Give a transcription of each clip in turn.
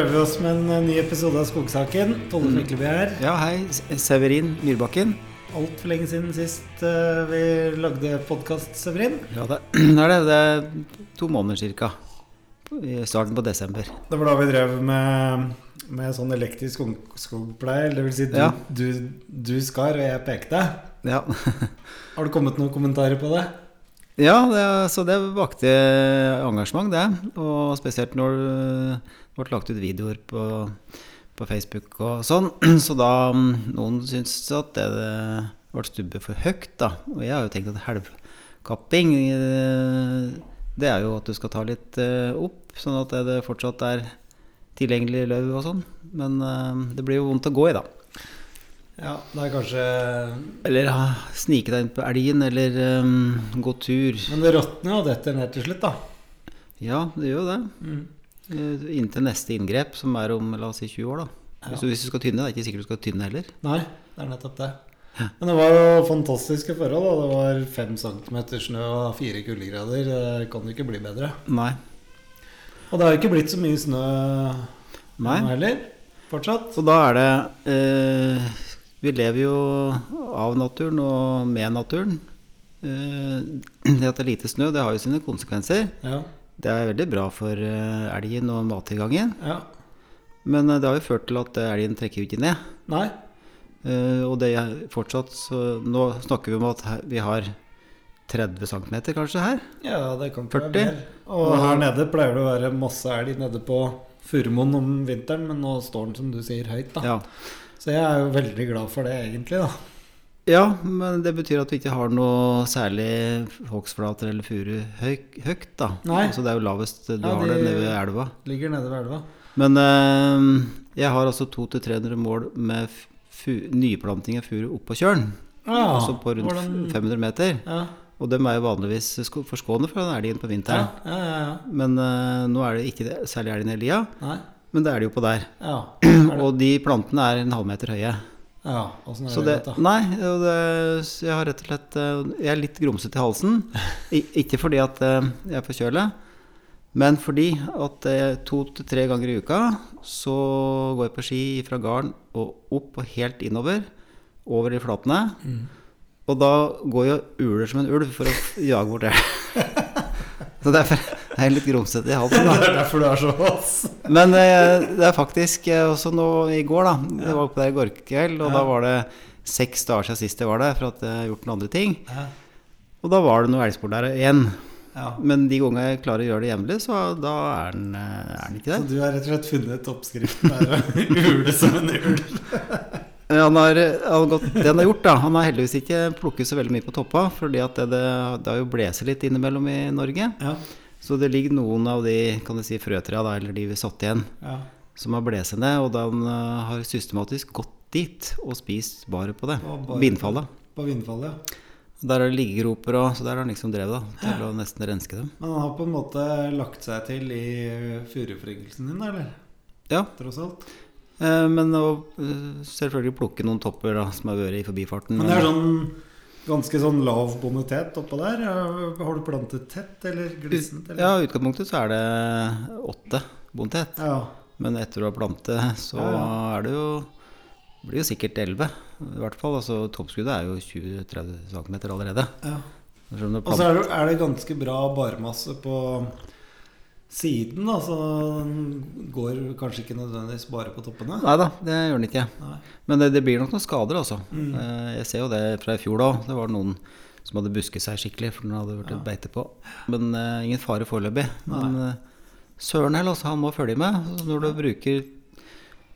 prøver vi oss med en eh, ny episode av Skogsaken. Tolle Mykleby her. Ja, hei. Severin Myrbakken. Altfor lenge siden sist eh, vi lagde podkast, Severin. Ja, det det er det. Det er to måneder ca. I starten på desember. Det var da vi drev med, med sånn elektrisk skogpleie. Det vil si du, Ja. du, du skar, og jeg pekte. Ja, Har det kommet noen kommentarer på det? ja det, så det vakte engasjement, det. Og spesielt når det ble lagt ut videoer på, på Facebook og sånn. Så da mm, noen syntes at det ble stubbe for høyt, da. Og jeg har jo tenkt at helvkapping eh, det er jo at du skal ta litt eh, opp, sånn at det fortsatt er tilgjengelig løv og sånn. Men eh, det blir jo vondt å gå i, da. Ja, det er kanskje Eller ja, snike deg inn på elgen, eller um, gå tur. Men det råtner jo detter ned til slutt, da. Ja, det gjør jo det. Mm. Eh, Inntil neste inngrep, som er om la oss si 20 år, da. Hvis, du, hvis du skal tynne, det er ikke sikkert du skal tynne heller. Nei, det er nettopp det. Men det var jo fantastiske forhold. da Det var fem centimeter snø og fire kuldegrader. Det kan jo ikke bli bedre. Nei. Og det har jo ikke blitt så mye snø Nei. nå heller. Fortsatt. Så da er det eh, Vi lever jo av naturen og med naturen. Eh, det at det er lite snø, det har jo sine konsekvenser. Ja. Det er veldig bra for eh, elgen og mattilgangen. ja. Men eh, det har jo ført til at eh, elgen trekker jo ikke ned. Nei. Uh, og det er fortsatt så Nå snakker vi om at her, vi har 30 cm kanskje her. Ja, det kan ikke 40. være mer. Og her nede pleier det å være masse elg nede på Furumoen om vinteren, men nå står den, som du sier, høyt. da Ja. Så jeg er jo veldig glad for det, egentlig. da ja, men det betyr at vi ikke har noe særlig hogstflater eller furu høyt, da. Nei. Altså det er jo lavest du Ja, har det nede ved elva. Ligger nede ved elva. Men eh, jeg har altså 200-300 mål med nyplanting av furu oppå kjølen. Ja, altså på rundt hvordan- 500 meter. Ja, Og dem er jo vanligvis forskånet fra den elgen på vinteren. ja, ja, ja. Men eh, nå er det ikke det, særlig elgen i lia, men det er det jo på der. Er Og de plantene er en halvmeter høye. Ja. Åssen er det, det, da? nei, det, jeg har rett og slett eh, Jeg er litt grumsete i halsen. I, ikke fordi at eh, jeg er forkjøla, men fordi at eh, to til tre ganger i uka så går jeg på ski fra garden og opp og helt innover. Over de flatene. Mm. Og da går jeg og uler som en ulv for å jage bort elg. Så derfor er jeg litt grumsete i halsen. Det er derfor du er så vass. men eh, det er faktisk eh, også nå i går, da. Jeg var oppe der i går kveld, og Ja. da var det seks dager siden sist jeg var der, for at jeg har gjort noen andre ting. Ja. Og da var det noe elgspor der igjen. Ja. Men de gangene jeg klarer å gjøre det jevnlig, så da er den, eh, er den ikke Så du har rett og slett funnet oppskriften der å ule som en ulv? Eh, Han har, han har gått, det han har gjort, da Han har heldigvis ikke plukket så veldig mye på toppa, fordi det, det, det har jo blåst litt innimellom i Norge. Ja. Så det ligger noen av de kan du si, frøtrea, da, eller de vi satte igjen, ja. som har blåst ned, og den eh, har systematisk gått dit og spist bare på det. Bare- Vindfallet. På vindfallet, ja. Der er det liggegroper, og, så der har han liksom drevet da, til å nesten renske dem. Men han har på en måte lagt seg til i furuforyngelsen din, eller? Ja, Tross alt. Eh, men å eh, selvfølgelig plukke noen topper da, som har vært i forbifarten. Men det er sånn ganske sånn lav bonitet oppå der. Har du plantet tett eller glissent? Eller? Ja, i utgangspunktet så er det åtte bonitet. Ja. Men etter å ha plantet, så Ja, ja. er det jo blir jo sikkert 11. I hvert fall. altså Toppskuddet er jo 20-30 cm allerede. ja. Du Og så er, det- er det ganske bra barmasse på siden, da. Så den går kanskje ikke nødvendigvis bare på toppene. Nei da, det gjør den ikke. Nei. Men det, det blir nok noen skader, altså. Mm. Eh, Jeg ser jo det fra i fjor da. Det var noen som hadde busket seg skikkelig, for den hadde vært et beite på. Men uh, ingen fare foreløpig. Men uh, søren heller, altså, han må følge med. Så Når du bruker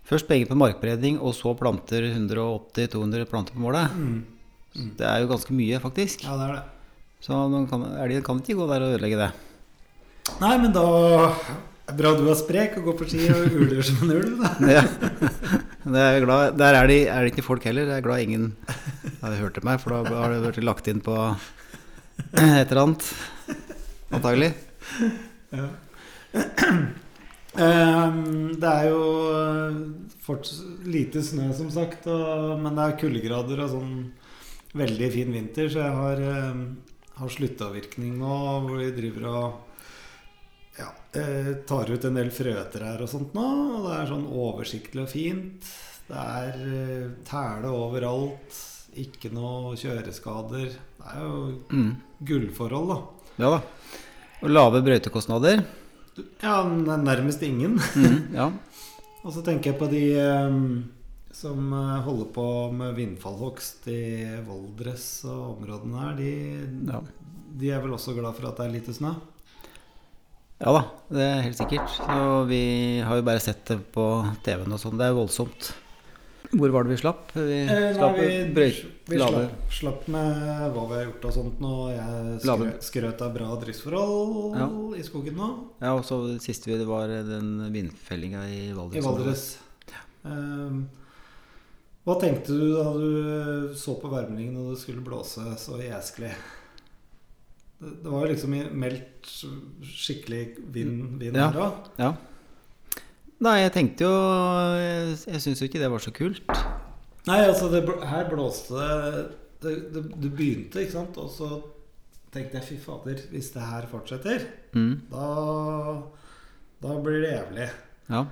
først penger på markberedning, og så planter 180-200 planter på målet, Mm. det er jo ganske mye, faktisk. Ja, det er det. Så kan, elgen kan ikke gå der og ødelegge det. Nei, men da bra du er sprek og går på ski og uler som en ulv, da. Ja. Det er glad. Der er, de, er det ikke folk heller. Jeg er glad ingen har hørt til meg, for da har det vært lagt inn på et eller annet. Antagelig. Ja. Ehm, det er jo eh, fortsatt lite snø, som sagt, og, men det er kuldegrader og sånn veldig fin vinter, så jeg har, eh, har sluttavvirkning nå, hvor vi driver og tar ut en del frøtrær og sånt nå. Og det er sånn oversiktlig og fint. Det er eh, tæle overalt. Ikke noe kjøreskader. Det er jo Mm. gullforhold, da. Ja da. Og lave brøytekostnader. Ja, nærmest ingen. Mm, ja. Og så tenker jeg på de eh, som eh, holder på med vindfallhogst i Valdres og områdene her. De, Ja. de er vel også glad for at det er lite snø? Ja da, det er helt sikkert. Og vi har jo bare sett det på TV-en og sånn. Det er voldsomt. Hvor var det vi slapp? Vi Eh, slapp nei, vi, brøy, vi slapp, slapp med hva vi har gjort og sånt nå. Jeg Lave- skrøt, av bra driftsforhold Ja. i skogen nå. Ja, og så det siste vi det var den vindfellinga i Valdres. I Valdres. Ehm, hva tenkte du da du så på værmeldingen og det skulle blåse så jæsklig? Det, var jo liksom meldt skikkelig vind, vind Ja. her òg. Ja. Nei, jeg tenkte jo Jeg, jeg syns jo ikke det var så kult. Nei, altså det, her blåste det det, det det begynte, ikke sant? Og så tenkte jeg fy fader, hvis det her fortsetter, Mm. da, da blir det jævlig. Ja.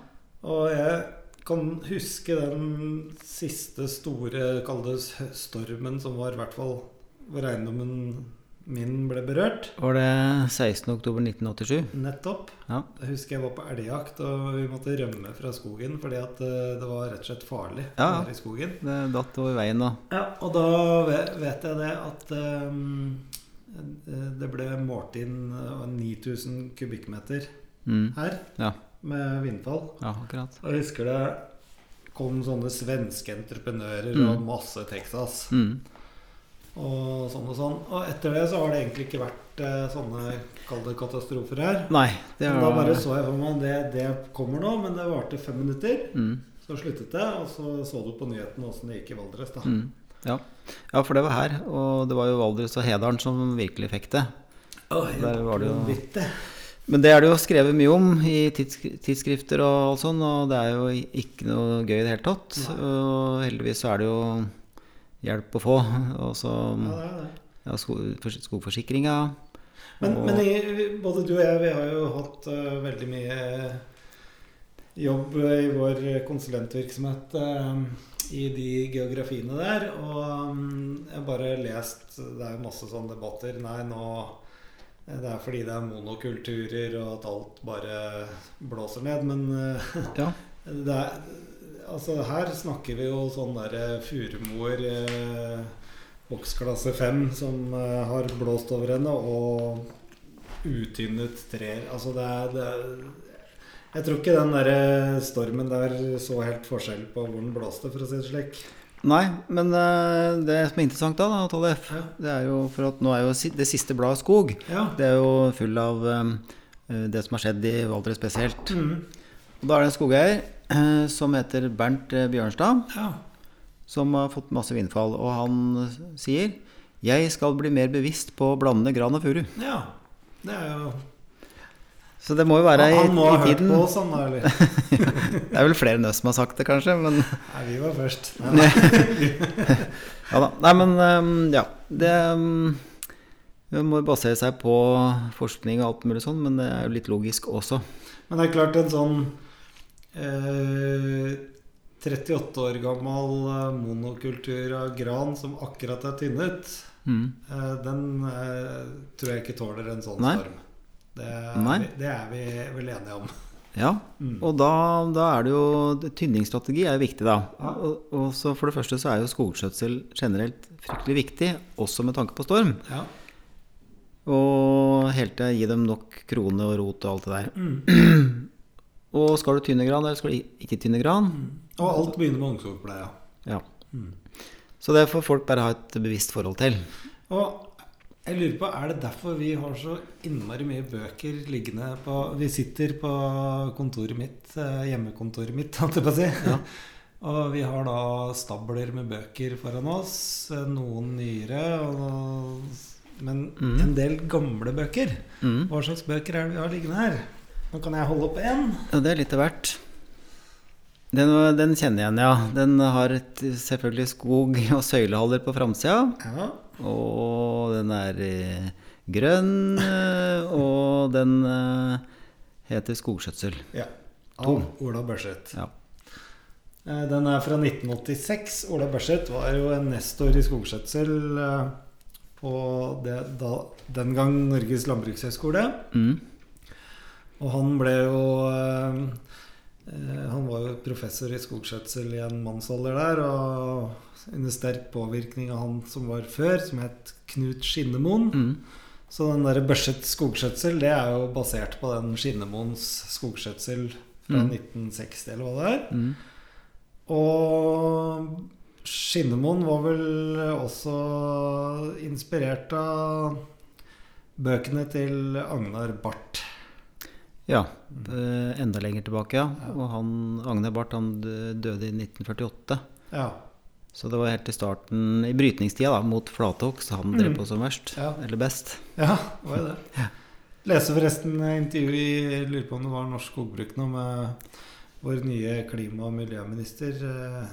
Og jeg kan huske den siste store, kall det stormen, som var i hvert fall hvor eiendommen min ble berørt. Var det 16.10.1987? Nettopp. Ja. Jeg husker jeg var på elgjakt, og vi måtte rømme fra skogen fordi at eh, det var rett og slett farlig Ja. i skogen. Det datt over veien da. Ja, og da vet jeg det at eh, det ble målt inn eh, 9000 kubikkmeter mm. her Ja. med vindfall. Ja, akkurat. Og jeg husker det kom sånne svenske entreprenører Mm. og masse Texas Mm. Og sånn og sånn. Og etter det så har det egentlig ikke vært eh, sånne kalde katastrofer her. Nei, det Men da bare så jeg for meg det, det kommer nå, men det varte fem minutter. mm. Så sluttet det, og så så du på nyhetene åssen det gikk i Valdres. da. Mm. Ja. ja, for det var her. Og det var jo Valdres og Hedalen som virkelig fikk det. Å, Der var det jo- Men det er det jo skrevet mye om i tids tidsskrifter og alt sånn, og det er jo ikke noe gøy i det hele tatt. Nei. Og heldigvis så er det jo hjelp å få. Og så Ja, skogforsikringa. Men, Og- men jeg, både du og jeg vi har jo hatt uh, veldig mye jobb i vår konsulentvirksomhet uh, i de geografiene der. Og um, jeg har bare lest Det er masse sånne debatter. Nei, nå eh, Det er fordi det er monokulturer og at alt bare blåser ned. Men uh, Ja. det er Altså, her snakker vi jo sånn derre furumoer eh, boksklasse 5 som eh, har blåst over henne, og utynnet trær. Altså, det er, det er Jeg tror ikke den derre stormen der så helt forskjell på hvor den blåste, for å si det slik. Nei, men eh, det som er interessant da, da Tollef, Ja. det er jo for at nå er jo det siste bladet Skog. Ja. Det er jo full av eh, det som har skjedd i Valdres spesielt. Mm. Og da er det en skogeier eh, som heter Bernt eh, Bjørnstad, ja. som har fått masse vindfall. Og han eh, sier 'Jeg skal bli mer bevisst på å blande gran og furu'. Ja. Det er jo Så det må jo være i, Han må ha hørt tiden. på oss, han da, eller? Det er vel flere enn oss som har sagt det, kanskje. Men Nei, vi var først. Nei, ja da. Nei, men eh, ja. Det um, det må basere seg på forskning og alt mulig sånn, men det er jo litt logisk også. Men det er klart en sånn eh, 38 år gammel eh, monokultur av gran som akkurat er tynnet, Mm. eh, den eh, tror jeg ikke tåler en sånn Nei. storm. Det Nei. vi, det er vi vel enige om. Ja, Mm. og da, da er det jo Tynningsstrategi er jo viktig, da. Ja. Og, og så For det første så er jo skogskjøtsel generelt fryktelig viktig, også med tanke på storm. Ja. Og helt til gi dem nok krone og rot og alt det der. Mm. Og skal du tynne gran, eller skal du ikke tynne gran? Og alt begynner med ungskogpleia. Ja. Mm. Så det får folk bare ha et bevisst forhold til. Og jeg lurer på, er det derfor vi har så innmari mye bøker liggende på Vi sitter på kontoret mitt, eh, hjemmekontoret mitt, holdt jeg på å si. Ja. Og vi har da stabler med bøker foran oss. eh, Noen nyere, og, men mm. en del gamle bøker. Mm. Hva slags bøker er det vi har liggende her? Nå kan jeg holde opp én. Ja, det er litt av hvert. Den, den kjenner jeg igjen, ja. Den har et, selvfølgelig skog og søylehaller på framsida. Ja. Og den er eh, grønn, eh, og den eh, heter 'Skogskjøtsel'. Ja. Av Ola Børseth. Ja. Den er fra 1986. Ola Børseth var jo en nestor i skogskjøtsel på det, da, den gang Norges landbrukshøgskole. Mm. Og han ble jo eh, eh, Han var jo professor i skogskjøtsel i en mannsalder der. Og under sterk påvirkning av han som var før, som het Knut Skinnemoen. Mm. Så den der Børset skogskjøtsel, det er jo basert på den Skinnemoens skogskjøtsel fra Mm. 1960, eller hva det er. Mm. Og Skinnemoen var vel også inspirert av bøkene til Agnar Barth. Ja. eh, enda lenger tilbake, ja. Og han, Agne Barth han døde i 1948. Ja. Så det var helt i starten, i brytningstida da, mot flathogst, han drev Mm. på som verst. Ja. Eller best. ja, det var det. Leser forresten intervju i jeg lurer på om det var Norsk Skogbruk nå med vår nye klima- og miljøminister eh,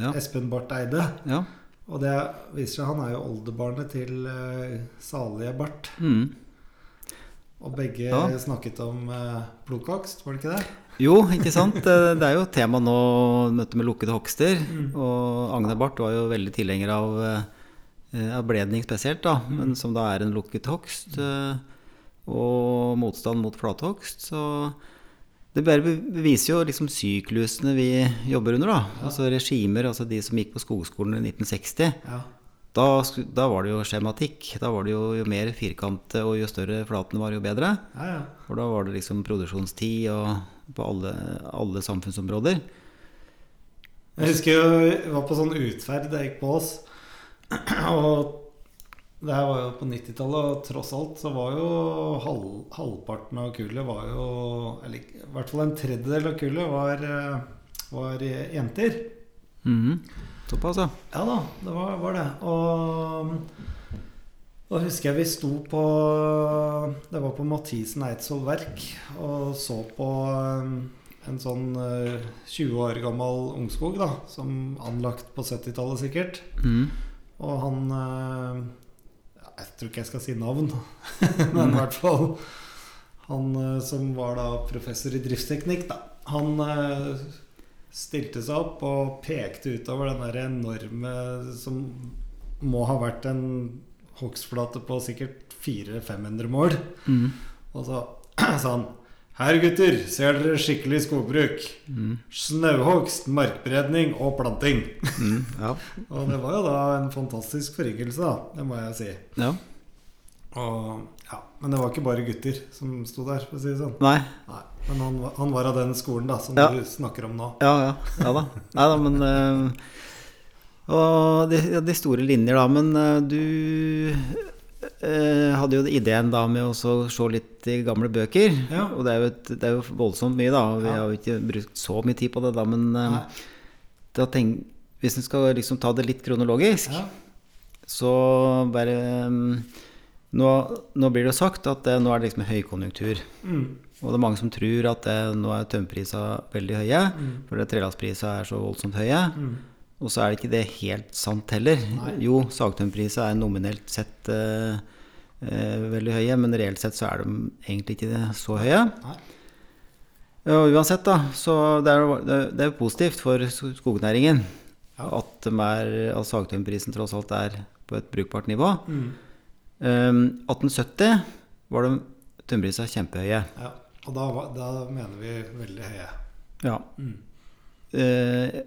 Ja. Espen Barth Eide. ja. Og det viser seg han er jo oldebarnet til uh, salige Barth. Mm. Og begge Ja. snakket om uh, plukkhogst, var det ikke det? Jo, ikke sant. Det det er jo tema nå, møtet med lukkede hogster. Mm. Og Agne Barth var jo veldig tilhenger av, eh, av bledning spesielt, da, men som da er en lukket hogst. eh, Og motstand mot flathogst. Så det beviser jo liksom syklusene vi jobber under, da. Altså regimer, altså de som gikk på skogskolen i 1960. Ja. Da, da var det jo skjematikk. Da var det jo, jo mer firkante og jo større flaten var, jo bedre. ja, ja. For da var det liksom produksjonstid og på alle, alle samfunnsområder. Jeg husker jo jeg var på sånn utferd jeg gikk på oss. Og det her var jo på 90-tallet, og tross alt så var jo halv, halvparten av kullet var jo Eller i hvert fall en tredjedel av kullet var, eh, var jenter. Mhm. Såpass, ja. Ja da, det var, var det. Og da husker jeg vi sto på Det var på Mathisen Eidsvoll Verk og så på um, en sånn eh, 20 år gammel ungskog, da, som anlagt på 70-tallet sikkert. Mm. Og han eh, Jeg tror ikke jeg skal si navn, men i hvert fall Han eh, som var da professor i driftsteknikk, da. Han stilte seg opp og pekte utover den der enorme Som må ha vært en hogstflate på sikkert 400-500 mål. Mm. Og så sa han Her, gutter, ser dere skikkelig skogbruk. Mm. Snauhogst, markberedning og planting. Mm, Ja. Og det var jo da en fantastisk foryngelse, da. Det må jeg si. ja. Og, ja, men det var ikke bare gutter som sto der, for å si det sånn. Nei. Nei, men han, var- han var av den skolen da, som Ja. du snakker om nå. Ja, ja. Ja da. Nei da, men eh, Og de, de store linjer, da. Men eh, du eh, hadde jo ideen da med å se litt i gamle bøker. Ja. Og det er, jo et, det er jo voldsomt mye, da. Vi har jo ikke brukt så mye tid på det, da. Men da tenk, hvis en skal liksom ta det litt kronologisk, Ja. så bare mm, nå, nå blir det jo sagt at eh, nå er det liksom høykonjunktur. Mm. Og det er mange som tror at det, nå er tømmerprisene veldig høye, Mm. fordi trelastprisene er så voldsomt høye. Mm. Og så er det ikke det helt sant heller. Nei. Jo, sagtømmerpriser er nominelt sett eh, eh, veldig høye, men reelt sett så er de egentlig ikke så høye. Nei. Og uansett, da, så det er det er- positivt for skognæringen Ja. at, er- at sagtømmerprisen tross alt er på et brukbart nivå. Mm. Um, 1870 var de tømmerprisene kjempehøye. Ja. Og da, da mener vi veldig høye. Ja. Mm. Eh,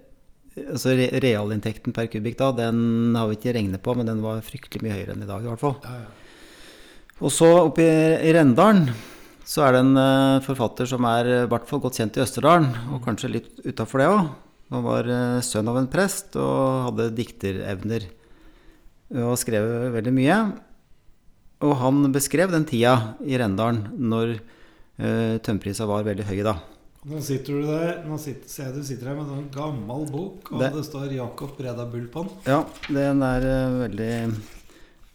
altså re Realinntekten per kubikk da, den har vi ikke regnet på, men den var fryktelig mye høyere enn i dag. i hvert fall. Ja, ja. Og så oppe i, i Rendalen så er det en uh, forfatter som er eh, i hvert fall godt kjent i Østerdalen, og kanskje litt utafor det òg. Han var uh, sønn av en prest og hadde dikterevner. Og skrev veldig mye. Og han beskrev den tida i Rendalen når uh, tømmerprisa var veldig høye, da. Nå sitter du der, nå sitter, ser jeg du sitter her med en sånn gammel bok, og Det- det, står Jakob Breda Bull på den. Ja, den er uh, veldig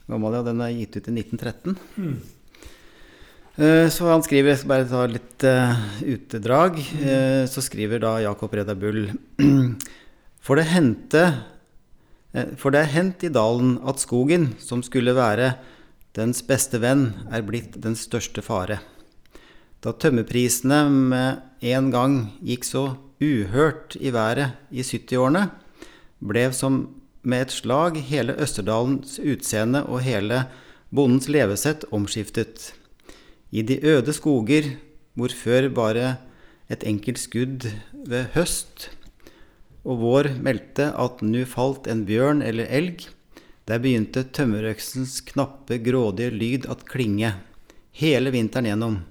gammel, ja. Den er gitt ut i 1913. Mm. Eh, Så han skriver, jeg skal bare ta litt utedrag, mm. eh, så skriver da Jakob Reda Bull For det hendte eh, For det er hendt i dalen at skogen, som skulle være dens beste venn, er blitt den største fare. Da tømmerprisene med en gang gikk så uhørt i været i 70-årene, ble som med et slag hele Østerdalens utseende og hele bondens levesett omskiftet. I de øde skoger, hvor før bare et enkelt skudd ved høst og vår meldte at nu falt en bjørn eller elg, der begynte tømmerøksens knappe, grådige lyd at klinge, hele vinteren gjennom.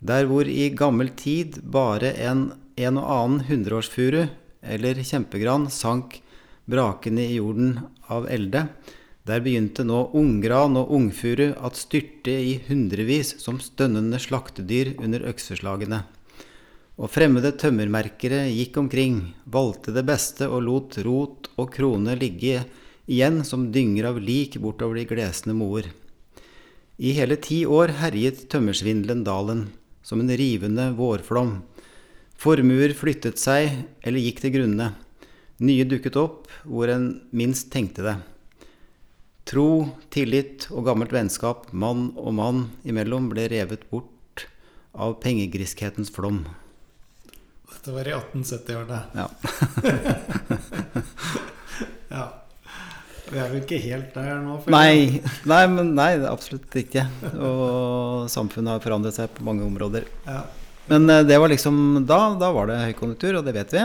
Der hvor i gammel tid bare en, en og annen hundreårsfuru eller kjempegran sank brakende i jorden av elde, der begynte nå unggran og ungfuru at styrte i hundrevis som stønnende slaktedyr under økseslagene. Og fremmede tømmermerkere gikk omkring, valgte det beste og lot rot og krone ligge igjen som dynger av lik bortover de glesne moer. I hele ti år herjet tømmersvindelen dalen, som en rivende vårflom. Formuer flyttet seg eller gikk til grunne. Nye dukket opp hvor en minst tenkte det. Tro, tillit og gammelt vennskap mann og mann imellom ble revet bort av pengegriskhetens flom. Dette var i 1870-årene. Ja. Ja. Vi er vel ikke helt der nå? Nei, nei, men nei, absolutt ikke. Og samfunnet har forandret seg på mange områder. Ja. Men eh, det var liksom da, da var det høykonjunktur, og det vet vi.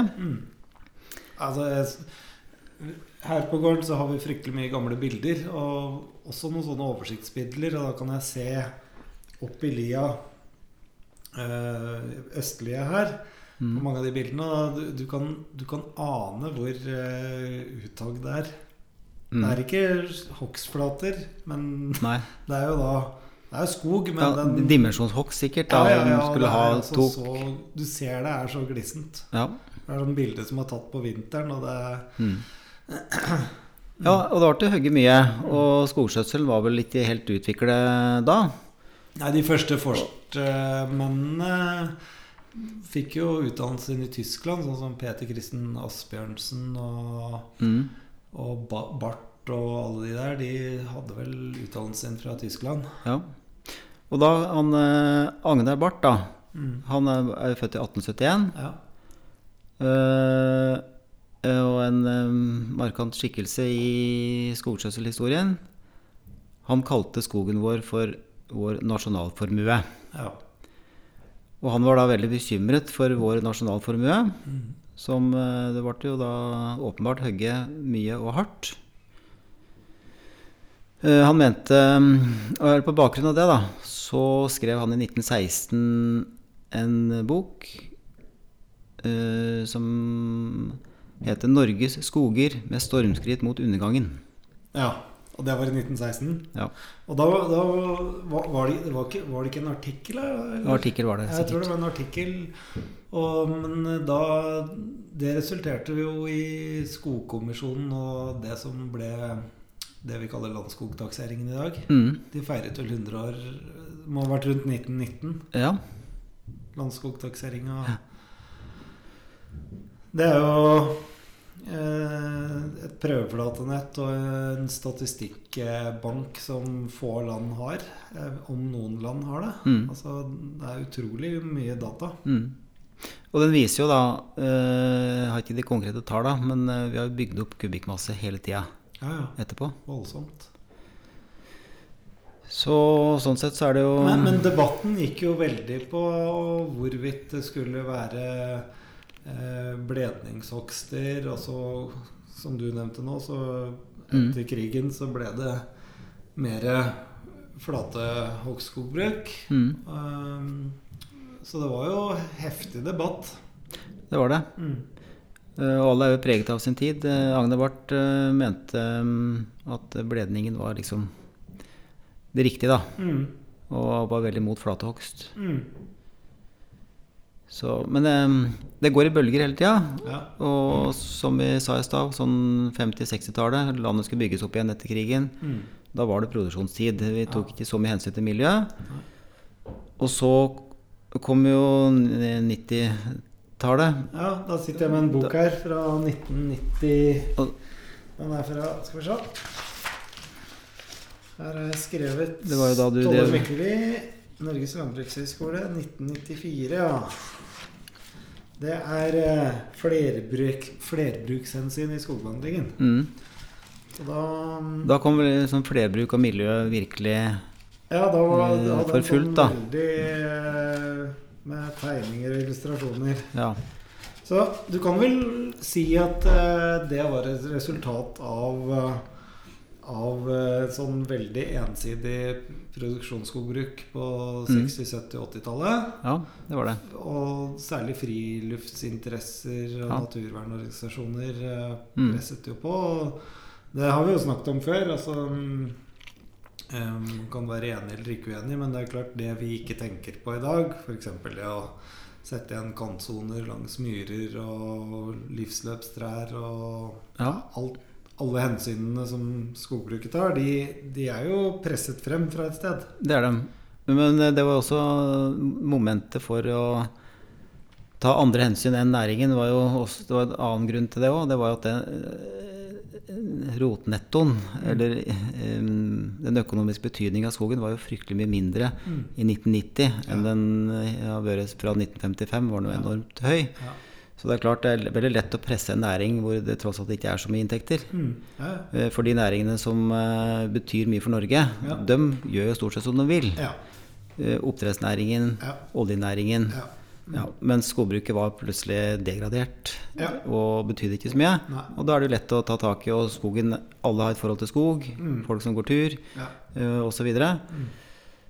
Altså, jeg, her på gården så har vi fryktelig mye gamle bilder, og også noen sånne oversiktsbilder. Og da kan jeg se opp i lia øh, østlige her, Mm. på mange av de bildene. Og du, du, kan, du kan ane hvor uh, uttag det er. Det Mm. er ikke hogstflater, men Nei. det er jo da Det er jo skog, men Ja, den Dimensjonshogst sikkert. Da, Ja, ja, ja, skulle det ha er altså tok. så, Du ser det er så glissent. Ja. Det er sånn bilde som er tatt på vinteren, og det Mm. ja, og det var til å hogge mye. Og skogskjøtselen var vel ikke helt utviklet da. Nei, de første forstmennene fikk jo utdannelse i Tyskland, sånn som Peter Christen Asbjørnsen og, Mm. Og Ba- Barth og alle de der. De hadde vel utdannelsen sin fra Tyskland. Ja. Og da han eh, Agnar Barth, da. Mm. Han er, er født i 1871. Ja. eh, og en eh, markant skikkelse i skogskjøtselhistorien. Han kalte skogen vår for vår nasjonalformue. ja. Og han var da veldig bekymret for vår nasjonalformue. Mm. Som eh, det ble jo da åpenbart hogge mye og hardt. Eh, Han mente Og på bakgrunn av det, da, så skrev han i 1916 en bok eh, som heter 'Norges skoger med stormskritt mot undergangen'. ja. Og det var i 1916. Ja, Og da, da var, var, det, det var, ikke, var det ikke en artikkel? eller? artikkel var det Jeg tror det var en artikkel. Og, men da Det resulterte jo i Skogkommisjonen og det som ble det vi kaller Landsskogtakseringen i dag. Mm, De feiret vel 100 år må ha vært rundt 1919. ja. Landsskogtakseringa. Det er jo et prøveflatenett og en statistikkbank som få land har. Eh, om noen land har det. Mm. Altså, det er utrolig mye data. Mm. Og den viser jo da eh, Jeg har ikke de konkrete tallene, men eh, vi har bygd opp kubikkmasse hele tida Ja, ja. etterpå. Voldsomt. Så sånn sett så er det jo Men, men debatten gikk jo veldig på hvorvidt det skulle være eh, bledningshogster. Og så, som du nevnte nå, så etter krigen så ble det mer flate hogstskogbruk. mm, Um, så det var jo heftig debatt. Det var det. Mm. Eh, Og alle er jo preget av sin tid. Eh, Agne Barth eh, mente mm, at bledningen var liksom det riktige, da. Mm. Og var veldig mot flatehogst. Mm. Så, men eh, det går i bølger hele tida. Ja. Og som vi sa i stad, sånn 50-60-tallet, landet skulle bygges opp igjen etter krigen. Mm. Da var det produksjonstid. Vi tok ikke så mye hensyn til miljøet. Og så kom jo 90-tallet. ja, da sitter jeg med en bok her fra 1990. Den er fra Skal vi se. Her har jeg skrevet Det var jo da du Tolle Mykleby. Norges landbrukshøgskole 1994, ja. Det er eh, flerbruk, flerbrukshensyn i skogbehandlingen. Mm. Så da Da kom vel sånn flerbruk og miljø virkelig Ja, da var eh, da for fullt, sånn da. veldig eh, med tegninger og illustrasjoner. Ja. Så du kan vel si at eh, det var et resultat av eh, av eh, sånn veldig ensidig produksjonsskogbruk på Mm. 60-, 70-, 80-tallet. ja, det var det. Og særlig friluftsinteresser og Ja. naturvernorganisasjoner eh, Mm. presset jo på. Det har vi jo snakket om før. altså eh, Kan være enig eller ikke uenig, men det er klart det vi ikke tenker på i dag, f.eks. det å sette igjen kantsoner langs myrer og livsløpstrær og Ja. alt, alle hensynene som skogbruket tar, de, de er jo presset frem fra et sted. Det er de. Men eh, det var også momentet for å ta andre hensyn enn næringen. var også, Det var en annen grunn til det òg. Det var jo at det, eh, rotnettoen, eller eh, den økonomiske betydningen av skogen, var jo fryktelig mye mindre i 1990 enn den har vært fra 1955. var den jo enormt høy. Ja. Så det er klart det er veldig lett å presse en næring hvor det tross alt ikke er så mye inntekter. Mm. Ja, Eh, For de næringene som eh, betyr mye for Norge, Ja. de gjør jo stort sett som de vil. ja. Eh, Oppdrettsnæringen, oljenæringen. ja. Ja, mens skogbruket var plutselig degradert og betydde ikke så mye. Nei. Og da er det jo lett å ta tak i, og skogen Alle har et forhold til skog. Mm. Folk som går tur, Ja. osv. Så. Mm.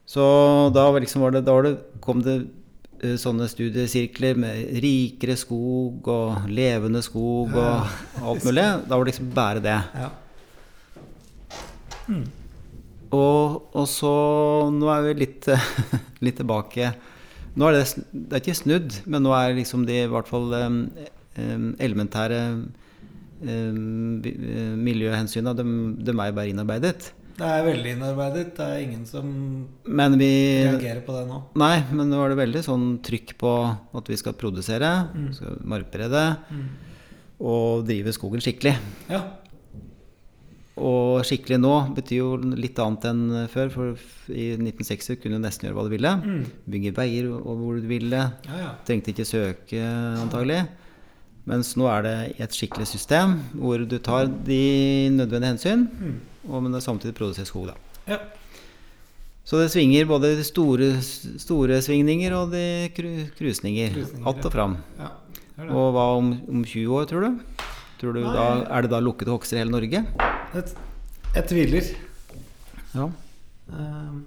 så da liksom var det, da var det, kom det sånne studiesirkler med rikere skog og levende skog og alt mulig. Da var det liksom bare det. ja. Og, og så Nå er vi litt, litt tilbake. Nå er det, det er ikke snudd, men nå er liksom de i hvert fall em, elementære um, eh, miljøhensynene, de, de er bare innarbeidet. Det er veldig innarbeidet. Det er ingen som Men vi reagerer på det nå. Nei, men nå er det veldig sånn trykk på at vi skal produsere, Mm. skal markberede Mm. og drive skogen skikkelig. Ja. Og skikkelig nå betyr jo litt annet enn før, for i 1960 kunne du nesten gjøre hva du ville. Mm. Bygge veier hvor du ville. ja, ja. Trengte ikke søke, antagelig. Mens nå er det et skikkelig system hvor du tar de nødvendige hensyn, Mm. Og men det samtidig produserer skog. da. Ja. Så det svinger både de store, store svingninger og de krusninger. Att og fram. ja. Det er det. Og hva om, om 20 år, tror du? Tror du da, er det da lukkede hogster i hele Norge? Jeg tviler. Ja. Um,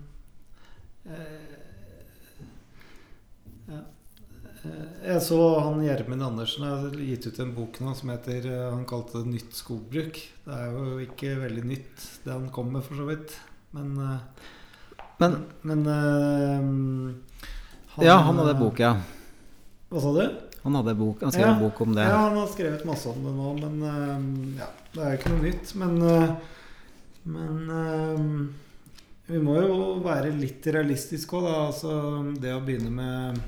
eh, ja. Eh, Jeg så han Gjermund Andersen har gitt ut en bok nå som heter eh, Han kalte det 'Nytt skogbruk'. Det er jo ikke veldig nytt, det han kom med, for så vidt. Men eh, Men Men han, ja, han hadde bok, ja. Hva sa du? Han hadde bok, han skrev Ja. en bok om det. Ja, han har skrevet masse om det nå, men eh, ja, det er jo ikke noe nytt. Men, eh, men eh, vi må jo være litt realistiske òg, da. Altså, det å begynne med,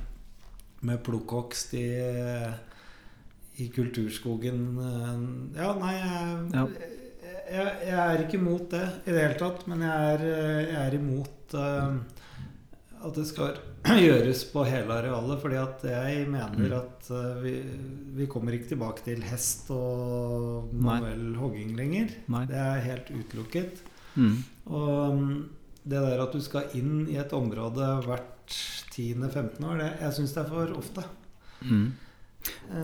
med plukkhogst i, i kulturskogen eh, Ja, nei, jeg, Ja. jeg, jeg er ikke imot det i det hele tatt. Men jeg er, jeg er imot uh, at det skal gjøres på hele arealet. fordi at jeg mener Mm. at uh, vi, vi kommer ikke tilbake til hest og manuell hogging lenger. Nei. Det er helt utelukket. Mm. Og mm, det der at du skal inn i et område hvert 10.-15 år, det, jeg syns det er for ofte. Mm.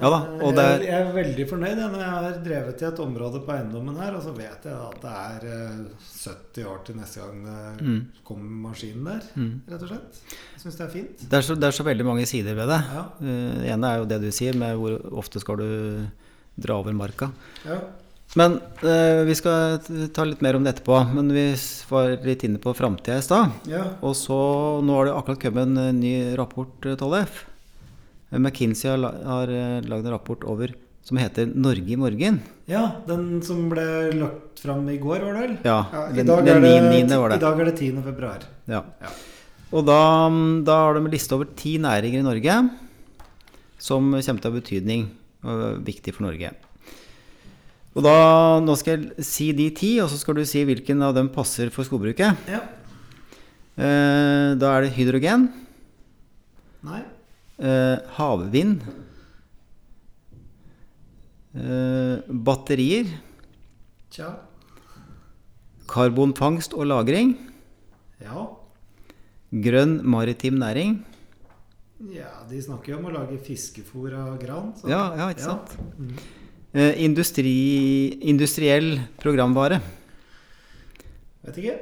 Ja da, Eh, det jeg, jeg er veldig fornøyd jeg, når jeg har drevet i et område på eiendommen her, og så vet jeg at det er eh, 70 år til neste gang det Mm. kommer maskinen der, Mm. rett og slett. Jeg syns det er fint. Det, er så, det er så veldig mange sider ved det. Ja. Uh, Det ene er jo det du sier, med hvor ofte skal du dra over marka. ja. Men eh, vi skal ta litt mer om det etterpå. Men vi var litt inne på framtida i stad. ja. Og så Nå har det akkurat kommet en ny rapport, eh, Tollef. McKinsey har, har eh, lagd en rapport over som heter 'Norge i morgen'. Ja, den som ble lagt fram i går, var det vel? Ja, Ja, i, den, dag den er det, 9. 9. var I dag er det 10. februar. Ja. Ja. Og da, mm, da har de liste over ti næringer i Norge som kommer til å ha betydning og viktig for Norge. Og da, Nå skal jeg si de ti, og så skal du si hvilken av dem passer for skogbruket. Ja. Eh, da er det hydrogen. Nei. Eh, havvind. Eh, batterier. Tja. Karbonfangst og -lagring. Ja. Grønn maritim næring. Ja, de snakker jo om å lage fiskefôr av gran. så- Ja, ja, ikke sant? Mm. Eh, industri, industriell programvare. Vet ikke.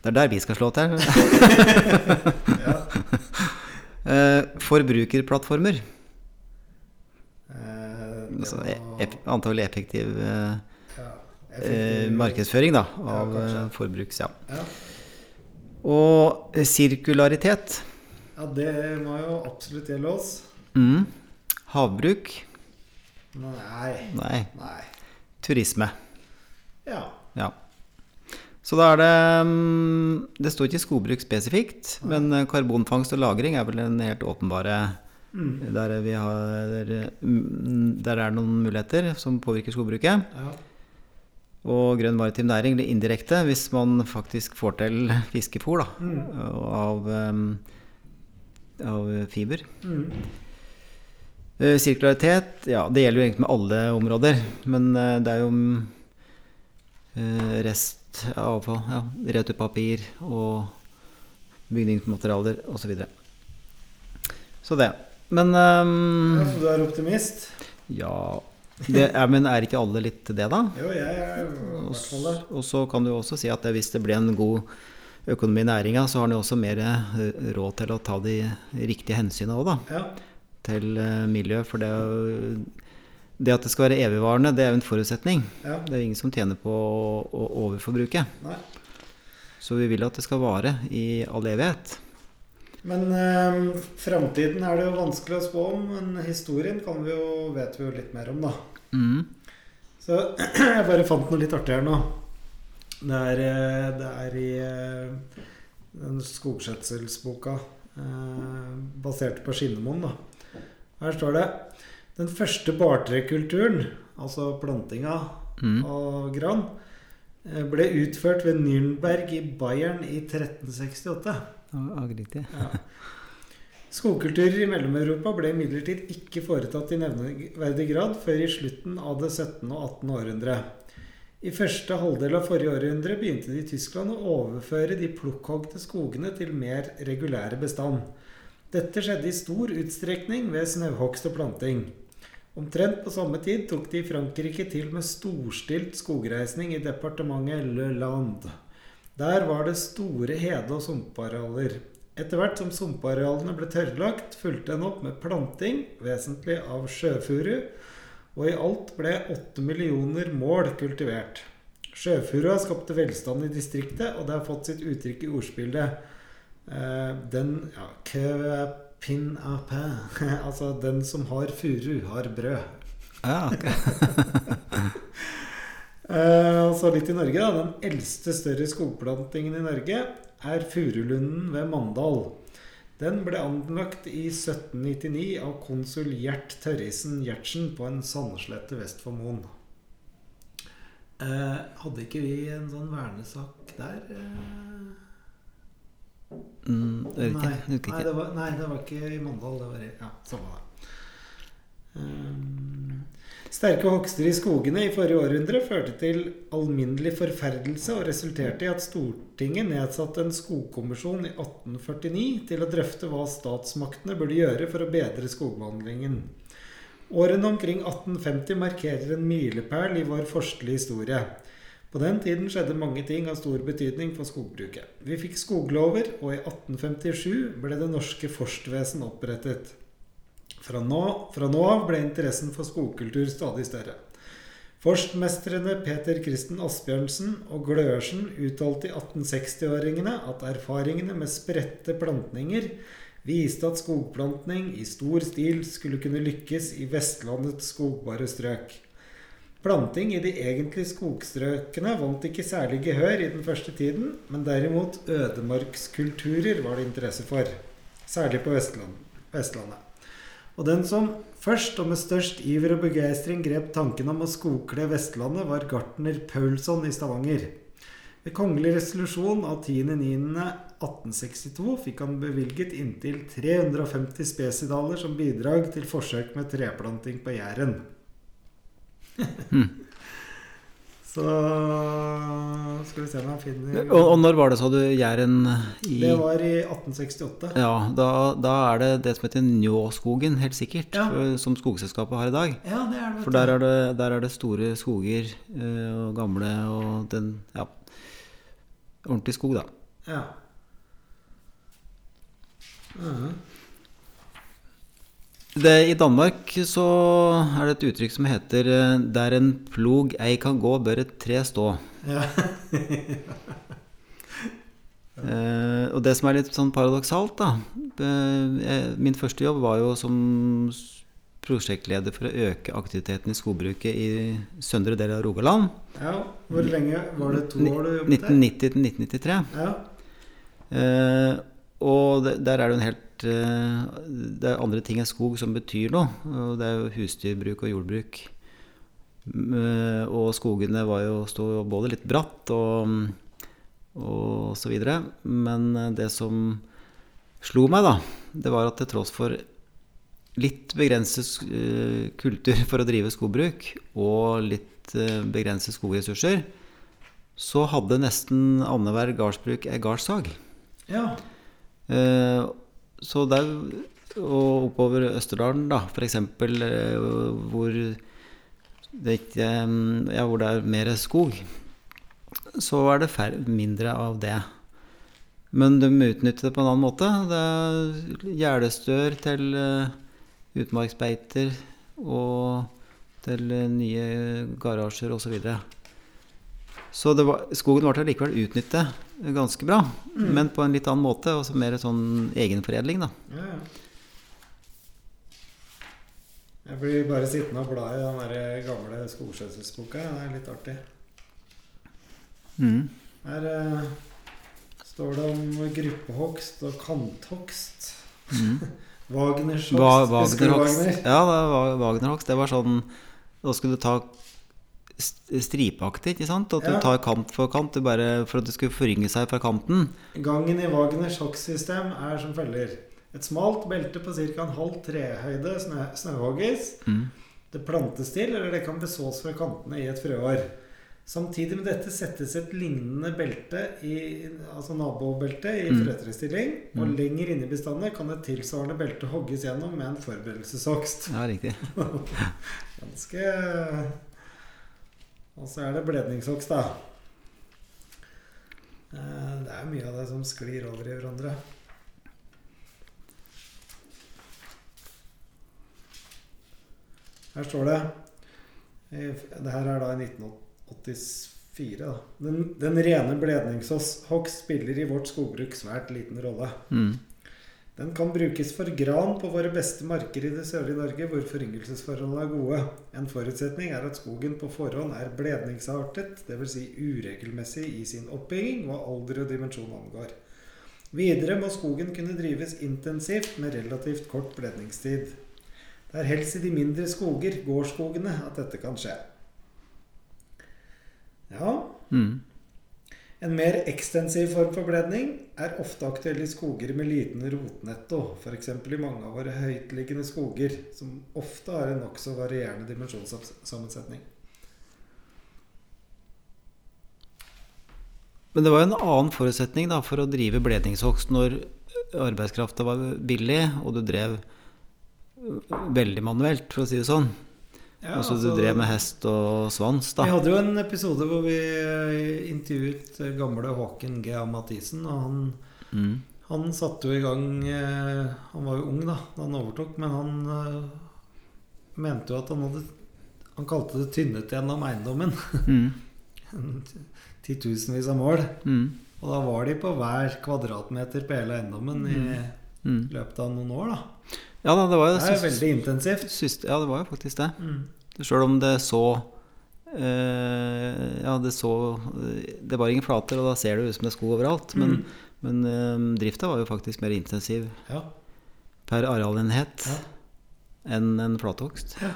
Det er der vi skal slå til. Ja. Eh, forbrukerplattformer. Eh, Altså, var- e- effektiv ja, effektiv- markedsføring da, av Ja, forbruks... Ja. Ja. Og sirkularitet. ja, det må jo absolutt gjelde oss. Mm. Havbruk. Nei. Nei. Nei. Turisme. Ja. Ja. Så da er det mm, Det står ikke skogbruk spesifikt, men eh, karbonfangst og -lagring er vel den helt åpenbare Mm. der, vi har, der, mm, der er noen muligheter som påvirker skogbruket. ja. Og grønn maritim næring blir indirekte hvis man faktisk får til fiskefôr da, Mm. av, um, av fiber. Mm. Eh, Sirkularitet, ja, det gjelder jo egentlig med alle områder. Men eh, det er jo rest av avfall. ja, returpapir og bygningsmaterialer osv. Så, videre. så det. Men um, ja. Så du er optimist? ja, det ja Men er ikke alle litt det, da? Jo, jeg er i Og, hvert fall det. og så kan du jo også si at hvis det blir en god økonomi i næringa, så har en jo også mer eh, råd til å ta de riktige hensynene òg, da. Ja. Til eh, miljø. For det, det at det skal være evigvarende, det er jo en forutsetning. ja. Det er ingen som tjener på å, å overforbruke. Nei. Så vi vil at det skal vare i all evighet. Men eh, framtiden er det jo vanskelig å spå om, men historien kan vi jo, vet vi jo litt mer om, da. Mm. Så jeg bare fant noe litt artig her nå. Det er, eh, det er i eh, den skogskjøtselsboka eh, basert på Skinnemoen. da. Her står det Den første bartrekulturen, altså plantinga Mm. av gran, eh, ble utført ved Nürnberg i Bayern i 1368. Ja, Ja. Skogkulturer i Mellom-Europa ble imidlertid ikke foretatt i nevneverdig grad før i slutten av det 17. og 18. århundre. I første halvdel av forrige århundre begynte de i Tyskland å overføre de plukkhogde skogene til mer regulære bestand. Dette skjedde i stor utstrekning ved snauhogst og planting. Omtrent på samme tid tok de i Frankrike til med storstilt skogreisning i departementet Le Land. Der var det store hede- og sumparealer. Etter hvert som sumparealene ble tørrlagt, fulgte en opp med planting, vesentlig av sjøfuru, og i alt ble åtte millioner mål kultivert. Sjøfurua skapte velstand i distriktet, og det har fått sitt uttrykk i ordspillet Den ja, que pin a pain. altså den som har furu, har brød. Ja, ok. Eh, så litt i Norge, da. Den eldste større skogplantingen i Norge er Furulunden ved Mandal. Den ble anlagt i 1799 av konsul Gjert Tørrisen Gjertsen på en sandslette vest for Moen. Eh, hadde ikke vi en sånn vernesak der? Eh? Mm. Nei, nei, det var, nei, det var ikke i Mandal. Det var i Ja, samme det. Um, sterke hogster i skogene i forrige århundre førte til alminnelig forferdelse og resulterte i at Stortinget nedsatte en skogkommisjon i 1849 til å drøfte hva statsmaktene burde gjøre for å bedre skogbehandlingen. Årene omkring 1850 markerer en milepæl i vår forskelige historie. På den tiden skjedde mange ting av stor betydning for skogbruket. Vi fikk skoglover, og i 1857 ble det norske forstvesen opprettet. Fra nå, av ble interessen for skogkultur stadig større. Forstmestrene Peter Kristen Asbjørnsen og Gløersen uttalte i 1860-åringene at erfaringene med spredte plantninger viste at skogplantning i stor stil skulle kunne lykkes i Vestlandets skogbare strøk. Planting i de egentlige skogstrøkene vant ikke særlig gehør i den første tiden, men derimot ødemarkskulturer var det interesse for, særlig på Vestland, Vestlandet. Og den som først og med størst iver og begeistring grep tanken om å skogkle Vestlandet, var gartner Paulsson i Stavanger. Ved kongelig resolusjon av 10.9.1862 fikk han bevilget inntil 350 spesidaler som bidrag til forsøk med treplanting på Jæren. Så skal vi se om jeg finner Og, og når var det, sa du, Jæren i Det var i 1868. Ja, da, da er det det som heter Njåskogen, helt sikkert. Ja. for- Som skogselskapet har i dag. Ja, det er det. For der er det, der er det store skoger eh, og gamle og den Ja. Ordentlig skog, da. Ja. Mhm. Det, I Danmark så er det et uttrykk som heter eh, 'Der en plog ei kan gå, bør et tre stå'. ja. Eh, og det som er litt sånn paradoksalt, da eh, Min første jobb var jo som prosjektleder for å øke aktiviteten i skogbruket i søndre del av Rogaland. ja. Hvor lenge var det? To år du jobbet der? 1990 til 1993. Ja. Eh, og det, der er det en helt eh, Det er andre ting enn skog som betyr noe. Og det er jo husdyrbruk og jordbruk. Eh, og skogene var jo, sto jo både litt bratt og, og så videre. Men eh, det som slo meg, da, det var at til tross for litt begrenset kultur for å drive skogbruk og litt begrenset skogressurser, så hadde nesten annenhver gardsbruk ei gardssag. ja. Der og oppover Østerdalen, da, f.eks., eh, hvor ikke eh, Ja, hvor det er mer skog, så er det færre, mindre av det. Men de utnytter det på en annen måte. Det er gjerdestør til eh, utmarksbeiter og til nye garasjer osv. Så, videre. så var, skogen ble likevel utnyttet ganske bra, men på en litt annen måte. Og så mer sånn egenforedling, da. Ja, ja. Jeg blir bare sittende og bla i den der gamle skogskjøtselsboka. Det er litt artig. Mm. Her eh, står det om gruppehogst og kanthogst. Mm. Wagners Va hogst. Du Wagnerhogst. Wagner? Ja, det var Wagnerhogst. Det var sånn Da skulle du ta stripeaktig, ikke sant? At du tar kant for kant bare, for at det skulle forynge seg fra kanten. Gangen i Wagners hogstsystem er som følger. Et smalt belte på ca. en halv trehøyde snø snøhogges. Mm. Det plantes til, eller det kan besås fra kantene i et frøår. Samtidig med dette settes et lignende belte, i, altså nabobelte, i Mm. frøtrestilling. Og Mm. lenger inne i bestandet kan et tilsvarende belte hogges gjennom med en forberedelseshogst. Ja, riktig. Ganske Og så er det bledningshogst, da. Eh, Det er mye av det som sklir over i hverandre. Her står det Det her er da i 1984. Da. Den, den rene bledningshogst spiller i vårt skogbruk svært liten rolle. Mm. Den kan brukes for gran på våre beste marker i det sørlige Norge, hvor foryngelsesforholdene er gode. En forutsetning er at skogen på forhånd er bledningsartet, dvs. Si uregelmessig i sin oppbygging hva alder og dimensjon angår. Videre må skogen kunne drives intensivt med relativt kort bledningstid. Det er helst i de mindre skoger, gårdsskogene, at dette kan skje. Ja, Mm. En mer ekstensiv form for bledning er ofte aktuell i skoger med liten rotnetto, f.eks. i mange av våre høytliggende skoger, som ofte har en nokså varierende dimensjonssammensetning. Men det var en annen forutsetning da, for å drive bledningshogst når arbeidskrafta var billig, og du drev veldig manuelt, for å si det sånn. Ja, altså, altså, du drev med hest og svans, da. Vi hadde jo en episode hvor vi eh, intervjuet eh, gamle Håken G. A. Mathisen, og han, Mm. han satte jo i gang eh, Han var jo ung da da han overtok, men han mente jo at han hadde Han kalte det tynnet gjennom eiendommen. Mm. Titusenvis av mål. Mm. Og da var de på hver kvadratmeter på hele eiendommen i Mm. løpet av noen år, da. Ja da, det var jo Det er sys- veldig intensivt. Syste, Ja, det var jo faktisk det. Mm. Sjøl om det så eh, Ja, det så Det var ingen flater, og da ser det ut som det er sko overalt. Men, Mm. men eh, drifta var jo faktisk mer intensiv Ja. per arealenhet Ja. enn en flathogst. Ja.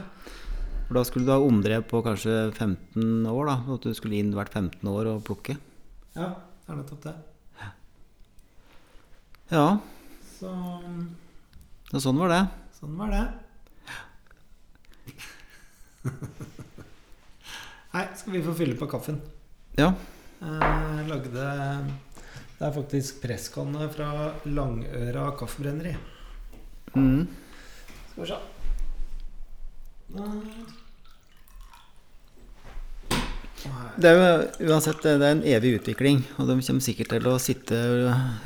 For da skulle du ha omdrev på kanskje 15 år, da. At du skulle inn hvert 15 år og plukke. Ja, det er nettopp det. Ja, Så så sånn var det. sånn var det. Nei, skal vi få fylle på kaffen? Ja. Jeg lagde Det er faktisk presskanne fra Langøra kaffebrenneri. Mm. Skal vi se. Det er jo uansett det er en evig utvikling, og de kommer sikkert til å sitte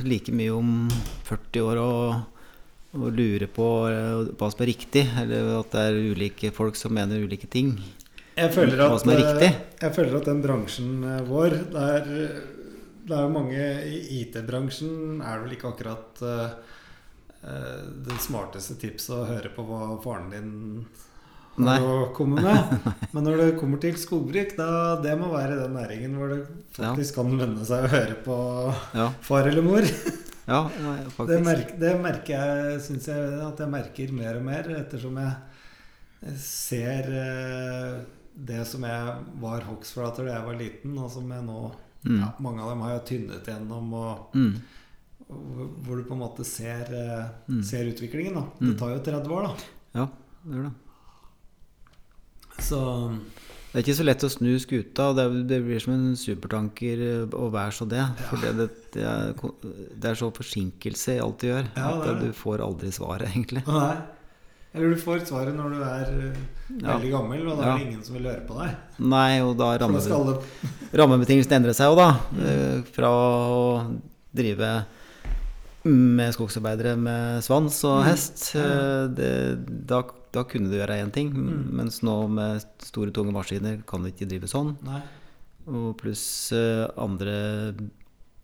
like mye om 40 år og, og lure på eh, hva som er riktig, eller at det er ulike folk som mener ulike ting. Jeg føler Hva som er riktig. eh, jeg føler at den bransjen eh, vår Det er, det er mange I IT-bransjen er vel ikke akkurat eh, det smarteste tipset å høre på hva faren din Nei. å komme med. Men når det kommer til skogbruk, da, det må være den næringen hvor det faktisk kan lønne seg å høre på Ja, far eller mor. ja, faktisk. Det, faktisk. det merker jeg, syns jeg at jeg merker mer og mer, ettersom jeg ser eh, det som jeg var hogstflater da jeg var liten, og som jeg nå Mm. ja, Mange av dem har jeg tynnet gjennom, og, Mm. hvor du på en måte ser, eh, Mm. ser utviklingen. da Mm. Det tar jo 30 år, da. Ja, det gjør det. Så Det er ikke så lett å snu skuta, det, det blir som en supertanker eh, å være så det. For det, det, det, det er så forsinkelse i alt du gjør, Ja, at du får aldri svaret, egentlig. Nei. Eller du får svaret når du er eh, Ja. veldig gammel, og da Ja. er det ingen som vil høre på deg. Nei, og da rammer rammebetingelsene endrer seg jo, da. Mm. Eh, Fra å drive med skogsarbeidere med svans og Mm. hest. Mm. Det, da, da kunne du gjøre én ting, Mm. mens nå med store, tunge maskiner kan du ikke drive sånn. Nei. Og pluss eh, andre,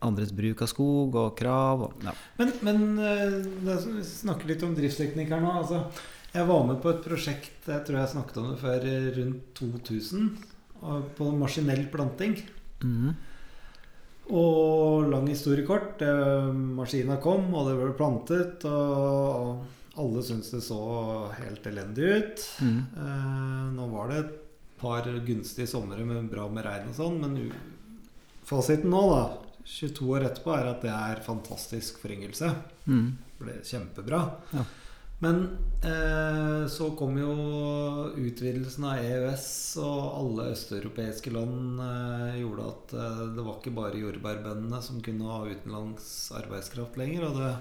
andres bruk av skog og krav. Og, ja. Men, men eh, vi snakker litt om driftsteknikk her nå. Altså, jeg var med på et prosjekt, jeg tror jeg snakket om det før, eh, rundt 2000. og På maskinell planting. Mm. Og lang historie kort. eh, Maskina kom, og det ble plantet. Og alle syntes det så helt elendig ut. Mm. Eh, nå var det et par gunstige somre med bra med regn og sånn, men fasiten nå, da, 22 år etterpå, er at det er fantastisk foryngelse. Det ble kjempebra. Ja. Men eh, så kom jo utvidelsen av EØS, og alle østeuropeiske land eh, gjorde at eh, det var ikke bare jordbærbøndene som kunne ha utenlands arbeidskraft lenger. Og det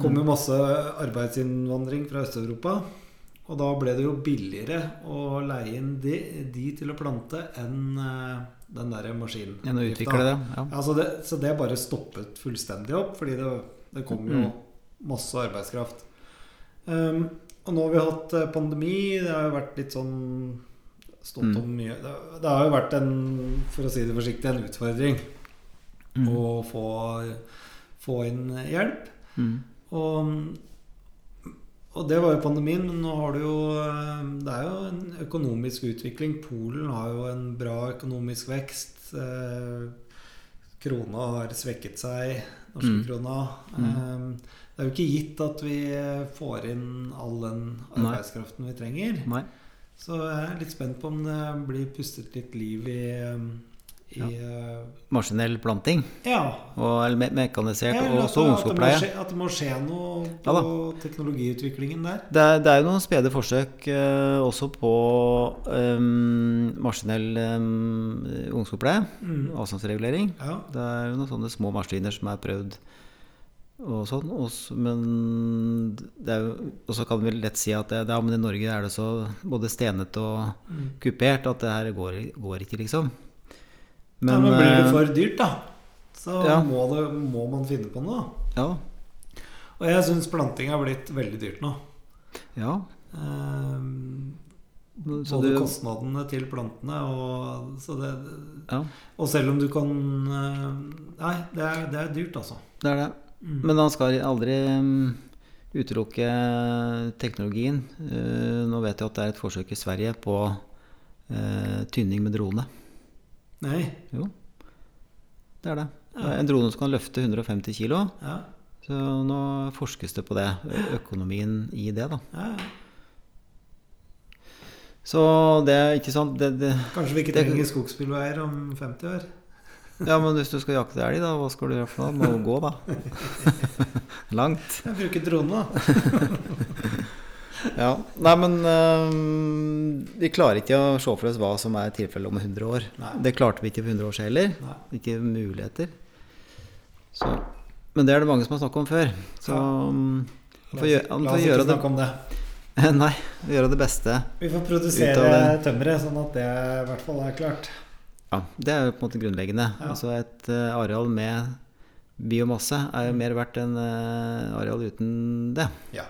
kom jo masse arbeidsinnvandring fra Øst-Europa. Og da ble det jo billigere å leie inn de, de til å plante enn eh, den der maskinen. Enn å utvikle det. Ja. Ja, så, det, så det bare stoppet fullstendig opp, fordi det, det kom jo Mm. masse arbeidskraft. Um, og nå har vi hatt eh, pandemi. Det har jo vært litt sånn stått Mm. om mye det, det har jo vært en, for å si det forsiktig, en utfordring mm. å få, få inn hjelp. Mhm. Og, og det var jo pandemien, men nå har du jo eh, Det er jo en økonomisk utvikling. Polen har jo en bra økonomisk vekst. Eh, Krona har svekket seg, norske Mm. krona. Mm. Eh, Det er jo ikke gitt at vi får inn all den Nei. arbeidskraften vi trenger. Nei. Så jeg er litt spent på om det blir pustet litt liv i, i ja. Maskinell planting Ja. og eller me mekanisert, Ja, og også så ungskogpleie. At, at det må skje noe Ja på teknologiutviklingen der. Det er, det er jo noen spede forsøk eh, også på um, maskinell um, ungskogpleie. Mm. Avstandsregulering. Ja. Det er jo noen sånne små maskiner som er prøvd og sånn. og men Og så kan vi lett si at det, ja, men i Norge er det så både stenete og Mm. kupert at det her går, går ikke, liksom. Men, ja, men blir det eh, for dyrt, da, så ja. må, det, må man finne på noe. Ja. Og jeg syns planting har blitt veldig dyrt nå. ja. Så både du, kostnadene til plantene og så det, ja, Og selv om du kan eh, Nei, det er, det er dyrt, altså. det er det. Mm. Men man skal aldri um, utelukke teknologien. Eh, nå vet jeg at det er et forsøk i Sverige på eh, tynning med drone. Nei. Jo, det er det. Ja. En drone som kan løfte 150 kilo. Ja. Så nå forskes det på det. Økonomien i det, da. ja. Så det er ikke sant det, det, Kanskje vi ikke Det- trenger skogsbilveier om 50 år. Ja, men hvis du skal jakte elg, da, hva skal du gjøre for noe? Må du gå, da. Langt. Jeg bruker drone, da. Ja. Nei, men uh, vi klarer ikke å se for oss hva som er tilfellet om 100 år. Nei. Det klarte vi ikke for 100 år siden heller. Nei. Ikke muligheter. Så. Men det er det mange som har snakket om før. Så um, La får oss, gjøre, la oss gjøre ikke det snakke om det. Nei, gjøre det beste. Vi får produsere tømmeret, sånn at det i hvert fall er klart. Ja, Det er jo på en måte grunnleggende. Ja. Altså Et uh, areal med biomasse er jo mer verdt enn uh, areal uten det. Ja,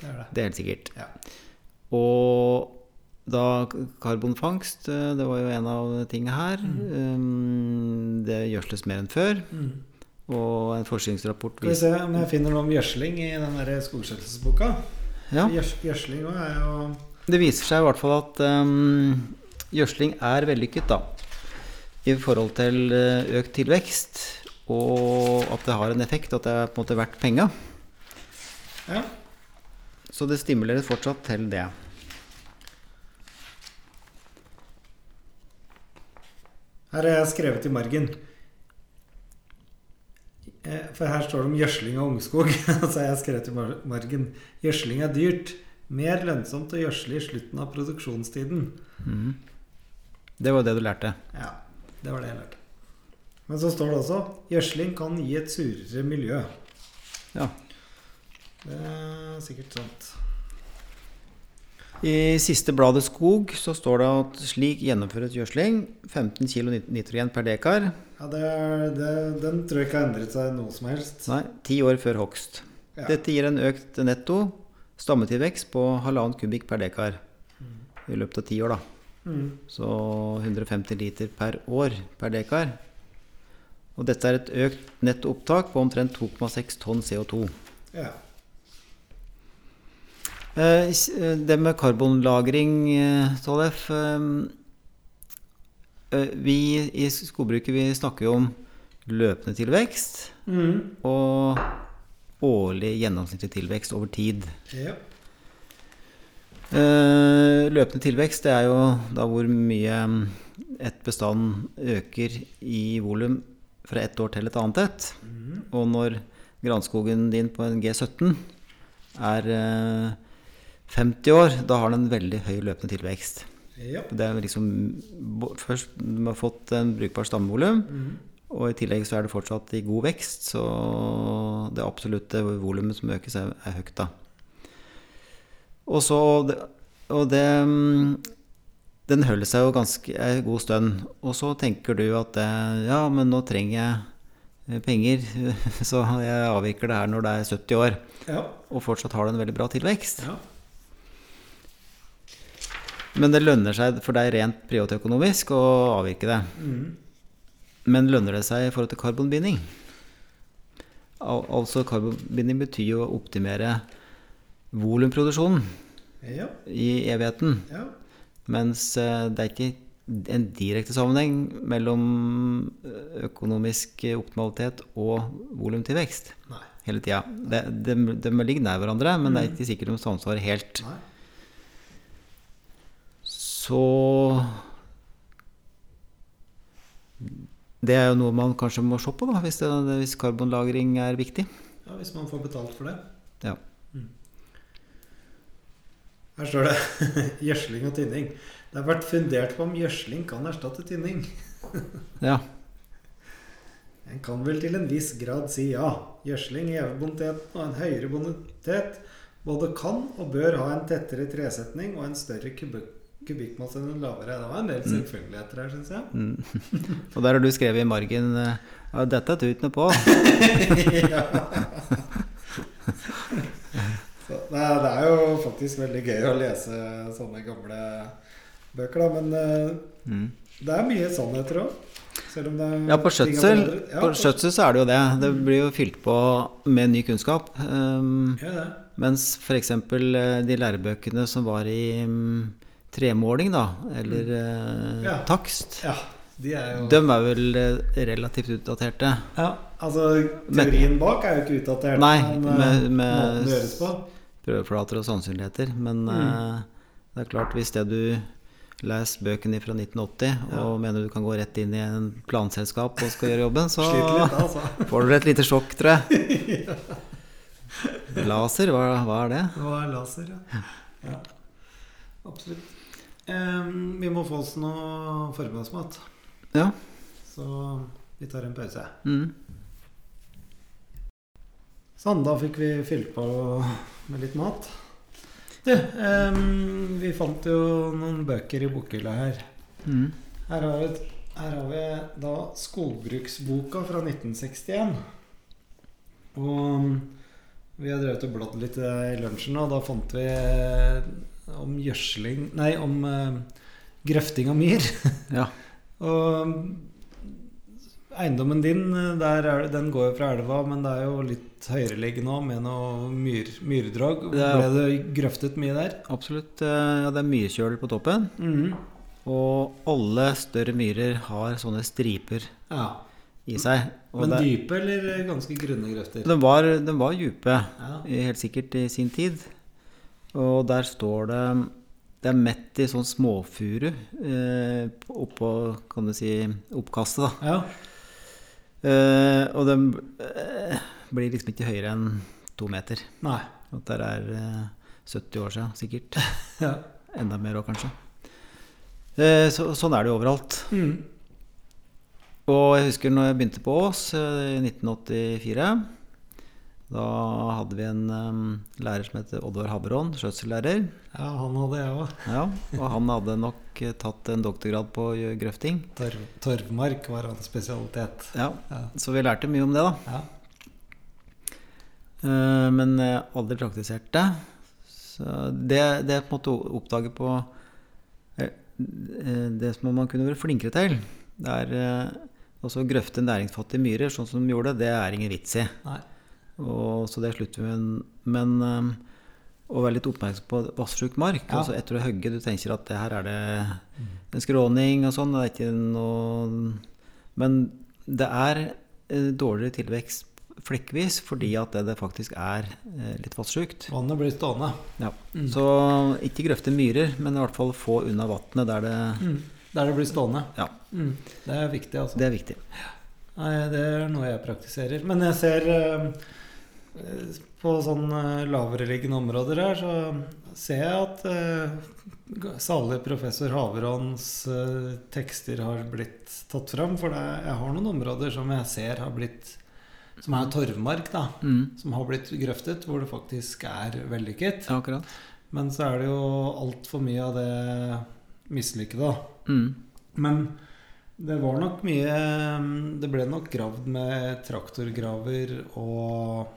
det er det. Det er helt sikkert. Ja. Og da karbonfangst, eh, det var jo en av tingene her. Mm. det gjødsles mer enn før. Mm. Og en forskningsrapport Skal vi se om jeg finner noe om gjødsling i den der skogskjøttelsesboka. ja, Gjødsling òg er jo Det viser seg i hvert fall at um, gjødsling er vellykket, da. I forhold til eh, økt tilvekst. Og at det har en effekt, at det er på en måte verdt penga. Ja. Så det stimulerer fortsatt til det. Her har jeg skrevet i margen. Eh, For her står det om gjødsling av ungskog. Så har jeg skrevet i margen. Gjødsling er dyrt. Mer lønnsomt å gjødsle i slutten av produksjonstiden. Mm. Det var det du lærte. Ja, det var det jeg lærte. Men så står det også gjødsling kan gi et surere miljø. Ja. Det er sikkert sant. I siste bladet Skog så står det at slik gjennomføres gjødsling. 15 kg nitrogen per dekar. Ja, det er, det, Den tror jeg ikke har endret seg noe som helst. Nei, ti år før hogst. Ja. Dette gir en økt netto stammetilvekst på halvannen kubikk per dekar i løpet av ti år. da. Mm. Så 150 liter per år per dekar. Og dette er et økt netto opptak på omtrent 2,6 tonn CO2. Ja. Eh, eh, Det med karbonlagring, eh, Tollef Vi i skogbruket vi snakker jo om løpende tilvekst Mm. og årlig gjennomsnittlig tilvekst over tid. ja. Løpende tilvekst det er jo da hvor mye mm, et bestand øker i volum fra ett år til et annet et. Mm. Og når granskogen din på en G17 er 50 år, da har den en veldig høy løpende tilvekst. ja. Det er liksom Først du har fått en brukbar stammevolum, Mm. og i tillegg så er det fortsatt i god vekst, så det absolutte volumet som økes, er, er høyt, da. Og så Og det Den holder seg jo ganske en god stund. Og så tenker du at det, ja, men nå trenger jeg penger, så jeg avvirker det her når det er 70 år. Ja. Og fortsatt har det en veldig bra tilvekst. ja. Men det lønner seg for deg rent privatøkonomisk å avvirke det. Mm. Men lønner det seg i forhold til karbonbinding? Al altså karbonbinding betyr jo å optimere volumproduksjonen Ja. i evigheten. ja. Mens eh, det er ikke en direkte sammenheng mellom eh, økonomisk optimalitet og volumtilvekst hele tida. De, de, de ligger nær hverandre, men det er ikke sikkert de samsvarer helt. Nei. Så Det er jo noe man kanskje må se på, da, hvis, det, hvis karbonlagring er viktig. Ja, hvis man får betalt for det. Ja. Her står det gjødsling og tynning. Det har vært fundert på om gjødsling kan erstatte tynning. ja. En kan vel til en viss grad si ja. Gjødsling hever boniteten og en høyere bonitet både kan og bør ha en tettere tresetning og en større kubikk kubikkmasse lavere. Det var en del selvfølgeligheter her, syns jeg. Mm. Og der har du skrevet i margen eh, ja, 'Dette er tutene på'. ja. Så, det, er, det er jo faktisk veldig gøy å lese sånne gamle bøker, da. Men eh, Mm. det er mye sannheter òg. Selv om det Ja, på skjøtsel. Ja, på skjøtsel så er det jo det. Det blir jo fylt på med ny kunnskap. Um, Ja, det. mens f.eks. de lærebøkene som var i um, tremåling, da, eller eh, Ja. takst, ja, de er jo de er vel eh, relativt utdaterte. Ja, altså Teorien bak er jo ikke utdatert, Nei, men eh, med- med- gjøres på Prøveflater og sannsynligheter. Men Mm. eh, det er klart, hvis det du leser bøkene fra 1980 Ja. og mener du kan gå rett inn i en planselskap og skal gjøre jobben, så litt, altså. får du et lite sjokk, tror jeg. Laser, hva, hva er det? Hva er laser, ja. ja. Absolutt. Em, vi må få oss noe formiddagsmat, Ja. så vi tar en pause. Mm. Sånn, da fikk vi fylt på med litt mat. Du, um, vi fant jo noen bøker i bokhylla her. Mm. Her har, vi, her har vi da Skogbruksboka fra 1961. Og vi har drevet og bladd litt i lunsjen, og da fant vi eh, om gjødsling Nei, om uh, grøfting av myr. Ja. og eiendommen din, eh, er, den går jo fra elva, men det er jo litt høyereliggende òg, med noe myr, myrdrag. Ble det grøftet mye der? Absolutt. eh, Ja, det er myrkjøl på toppen. Mhm. Og alle større myrer har sånne striper Ja. i seg. Men dype eller ganske grunne grøfter? de, var, de var dype, Ja. helt sikkert i sin tid. Og der står det Det er mett i sånn småfuru eh, oppå, kan du si, oppkastet, da. ja. Eh, og de eh, blir liksom ikke høyere enn to meter. Nei. At det er eh, 70 år siden, sikkert. Ja. Enda mer òg, kanskje. Eh, så, sånn er det jo overalt. Mm. Og jeg husker når jeg begynte på Ås eh, i 1984. Da hadde vi en um, lærer som het Oddvar Haberån, skjøtselslærer. ja, han hadde jeg òg. Ja, og han hadde nok eh, tatt en doktorgrad på grøfting. Torv, torvmark var hans spesialitet. Ja, Ja. Så vi lærte mye om det, da. ja. Uh, Men eh, aldri praktisert det. Så det, det på en måte oppdager på eh, eh, Det som man kunne vært flinkere til, det er uh, også å grøfte næringsfattige myrer, sånn som de gjorde, det er ingen vits i. Nei. Og, så det slutter vi med. Men um, å være litt oppmerksom på vassjuk mark. Ja. Altså etter å hogge, du tenker at det her er det en skråning og sånn. Det er ikke noe Men det er eh, dårligere tilvekst flekkvis fordi at det, det faktisk er eh, litt vassjukt. Vannet blir stående. Ja. Mm. Så ikke grøfte myrer, men i hvert fall få unna vannet der det Mm. Der det blir stående. Ja. Mm. Det er viktig, altså. Det er viktig. Nei, det er noe jeg praktiserer. Men jeg ser eh, eh, på sånn eh, lavereliggende områder her, så ser jeg at eh, salig professor Haveråns eh, tekster har blitt tatt fram. For det, jeg har noen områder som jeg ser har blitt Som er torvmark, da. Mm. Som har blitt grøftet, hvor det faktisk er vellykket. Ja, akkurat. Men så er det jo altfor mye av det mislykkede. Mm. Men det var nok mye Det ble nok gravd med traktorgraver og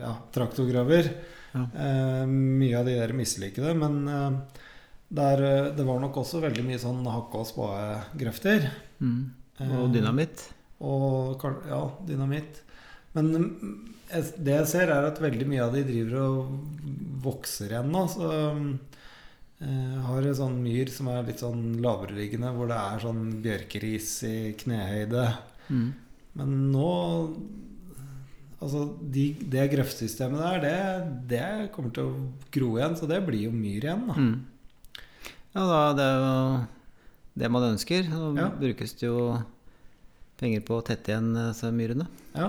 Ja, traktorgraver. Ja. Eh, mye av de der misliker det, Men eh, der, eh, det var nok også veldig mye sånn hakke og spade-grøfter. Mm. Og Eh, dynamitt. og ja, dynamitt. Men mm, det jeg ser, er at veldig mye av de driver og vokser igjen nå. Så jeg har en sånn myr som er litt sånn lavereliggende, hvor det er sånn bjørkeris i knehøyde. Mm. Men nå Altså, de, det grøftsystemet der, det, det kommer til å gro igjen. Så det blir jo myr igjen, da. Mm. Ja, da, det er jo det man ønsker. Nå Ja. brukes det jo penger på å tette igjen eh, disse myrene. Ja.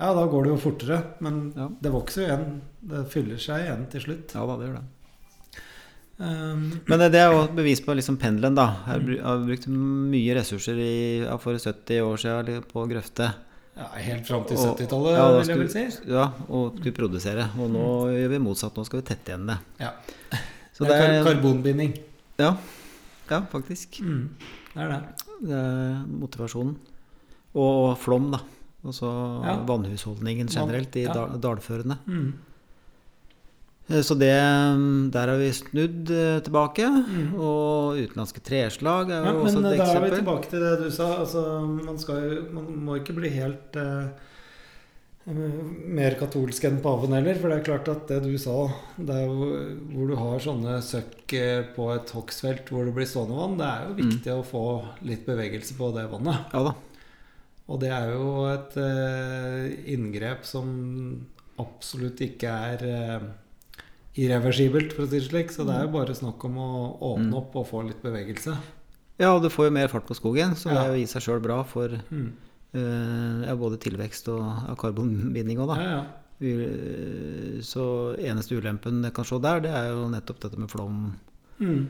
ja, da går det jo fortere. Men Ja. det vokser jo igjen. Det fyller seg igjen til slutt. Ja da, det gjør det. Um, Men det, det er jo et bevis på liksom pendelen, da. Jeg har brukt mye ressurser i, for 70 år siden på å grøfte. Ja, helt fram til 70-tallet, ja, vil jeg vel si. Ja, og skulle produsere. Og nå gjør vi motsatt. Nå skal vi tette igjen det. Ja. Så det er kar karbonbinding. Ja, ja faktisk. Mm, det er det. Det er motivasjonen. Og flom, da. Og så Ja. vannhusholdningen generelt i Ja. dalførene. Mm. Eh, Så det, der har vi snudd eh, tilbake. Mm. Og utenlandske treslag er jo ja, også et eksempel. Men da er vi tilbake til det du sa. Altså, man, skal jo, man må ikke bli helt eh, eh, mer katolsk enn paven heller. For det er klart at det du sa, det jo, hvor du har sånne søkk eh, på et hogstfelt hvor det blir stående vann, det er jo viktig å få litt bevegelse på det vannet. Ja da. Og det er jo et eh, inngrep som absolutt ikke er eh, irreversibelt, for å si det slik. Så det er jo Mm. bare snakk om å åpne opp og få litt bevegelse. Ja, og du får jo mer fart på skogen, så det Ja. er jo i seg sjøl bra for Mm. uh, både tilvekst og ja, karbonbinding òg, da. ja. Vi- Så eneste ulempen jeg kan se der, det er jo nettopp dette med flomfaren. Mm.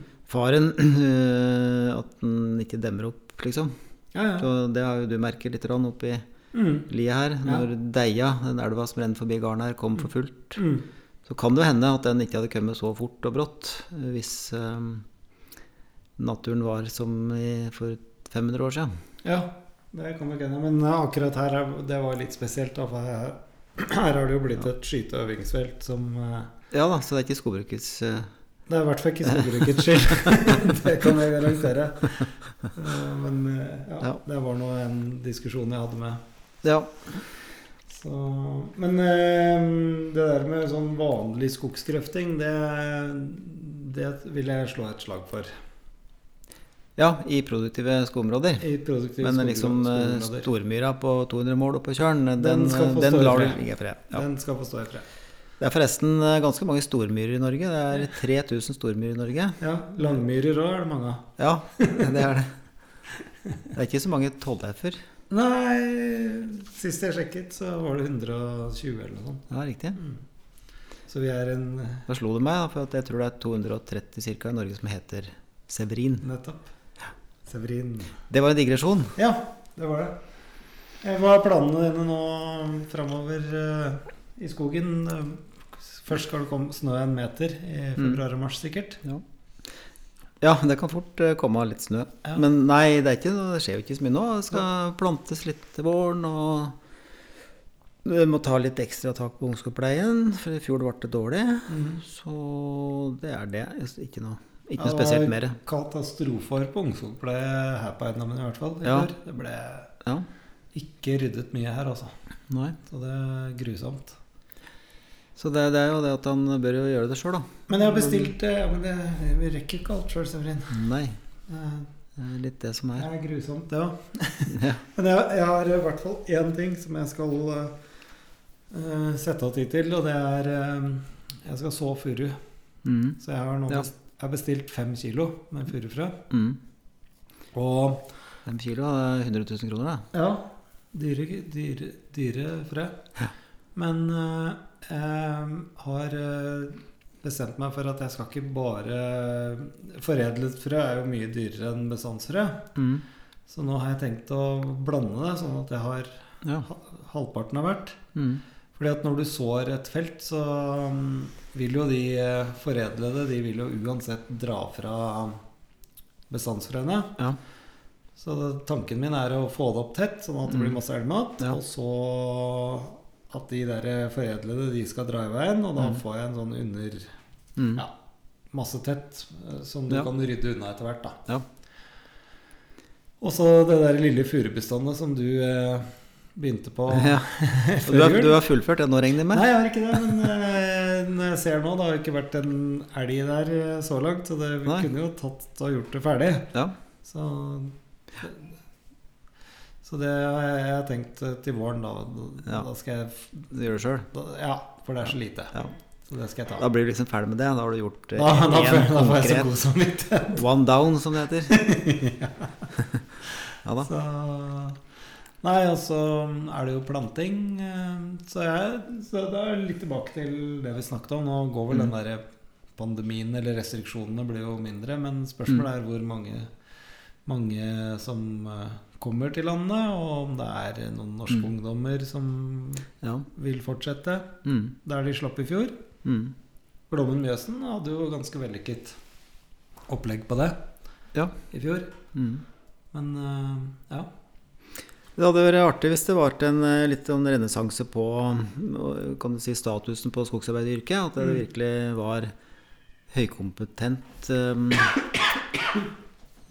Uh, At den ikke demmer opp, liksom. ja, ja. Så det har jo du merket litt oppi Mm. liet her. Når Deia, den elva som renner forbi gården her, kom for fullt, Mm. Så kan det jo hende at den ikke hadde kommet så fort og brått eh, hvis eh, naturen var som for 500 år siden. Ja, det kan nok hende. Men eh, akkurat her er- det var litt spesielt. Da, for her, her har det jo blitt et skyteøvingsfelt som Ja da, så det er ikke skogbrukets Det er i hvert fall ikke skogbrukets skyld. det kan jeg garantere. Men ja, Ja. det var nå en diskusjon jeg hadde med Ja. Så, men eh, det der med sånn vanlig skogsgrøfting, det, det vil jeg slå et slag for. ja, i produktive skogområder. I produktive Men liksom eh, stormyra på 200 mål oppe på Tjørn, den, Den den lar du ligge i fred. Ja. Den skal få stå i fred. Det er forresten eh, ganske mange stormyrer i Norge. Det er 3000 stormyrer i Norge. Ja, Langmyrer òg er det mange av. Ja, det er det. Det er ikke så mange tolv-F-er. Nei, sist jeg sjekket, så var det 120 eller noe sånt. Ja, riktig. Så vi er en Da slo det meg, da, for jeg tror det er 230 cirka i Norge som heter Severin. Nettopp. Ja. Severin. Det var en digresjon. Ja, det var det. Eh, Hva er planene dine nå framover uh, i skogen? Eh, Først skal det komme snø en meter i februar og mars, sikkert. Ja. Ja, det kan fort eh, komme litt snø. Ja. Men nei, det, er ikke, det skjer jo ikke så mye nå. Det skal plantes litt til våren. Og vi må ta litt ekstra tak på ungskogspleien, for i fjor ble det dårlig. Så det er det. Ikke noe, ikke noe spesielt mer. Katastrofer på ungskogpleie her på eiendommen i hvert fall. i Ja. Det ble Ja, ikke ryddet mye her, altså. nei. Så det er grusomt. Så det, det er jo det at han bør jo gjøre det sjøl, da. Men jeg har bestilt eh, ja, men det, Vi rekker ikke alt sjøl, Severin. Nei. Eh, Det er litt det som er. Det er. grusomt, det òg. Ja. Men jeg, jeg har i hvert fall én ting som jeg skal uh, sette av tid til, og det er uh, Jeg skal så furu. Mm. Så jeg har nå Ja. jeg har bestilt fem kilo med furufrø. Mm. Og Fem kilo er 100 000 kroner, da. ja, dyre, dyre, dyre frø. Men eh, har eh, bestemt meg for at jeg skal ikke bare Foredlet frø er jo mye dyrere enn bestandsfrø. Mm. Så nå har jeg tenkt å blande det, sånn at jeg har Ja. halvparten av hvert. Mm. Fordi at når du sår et felt, så mm, vil jo de eh, foredlede De vil jo uansett dra fra bestandsfrøene. Ja. Så tanken min er å få det opp tett, sånn at det blir Mm. masse elgmat. Ja. Og så at de der foredlede de skal dra i veien, og da Mm. får jeg en sånn under Mm. Ja. masse tett eh, som du Ja. kan rydde unna etter hvert. da Ja. Og så det der lille furubestandet som du eh, begynte på ja. Før Du har, jul. du har fullført det nå, regner jeg med? Nei, jeg har ikke det. Men eh, når jeg ser nå, det har ikke vært en elg der eh, så langt. Så det, vi Nei. kunne jo tatt og gjort det ferdig. Ja. Så, så det har jeg, tenkt eh, til våren, da. Da, Ja. skal jeg Du gjør det sjøl? Ja, for det er så lite. Ja. Så det skal jeg ta. Da blir du liksom ferdig med det. Da har du gjort eh, Da, da, en får, da får jeg så god samvittighet. One down, som det heter. ja da. Så, nei, og så er det jo planting. eh, Så, jeg, så det er litt tilbake til det vi snakket om. Nå går vel Mm. den derre pandemien eller restriksjonene blir jo mindre, men spørsmålet Mm. er hvor mange, mange som eh, kommer til landet, og om det er noen norske Mm. ungdommer som Ja. vil fortsette Mm. der de slapp i fjor. Mm. Glommen Mjøsen hadde jo ganske vellykket opplegg på det Ja. i fjor. Mm. Men uh, ja. Det hadde vært artig hvis det var en eh, litt sånn renessanse på eh, kan du si, statusen på skogsarbeideryrket. At det Mm. virkelig var høykompetent eh,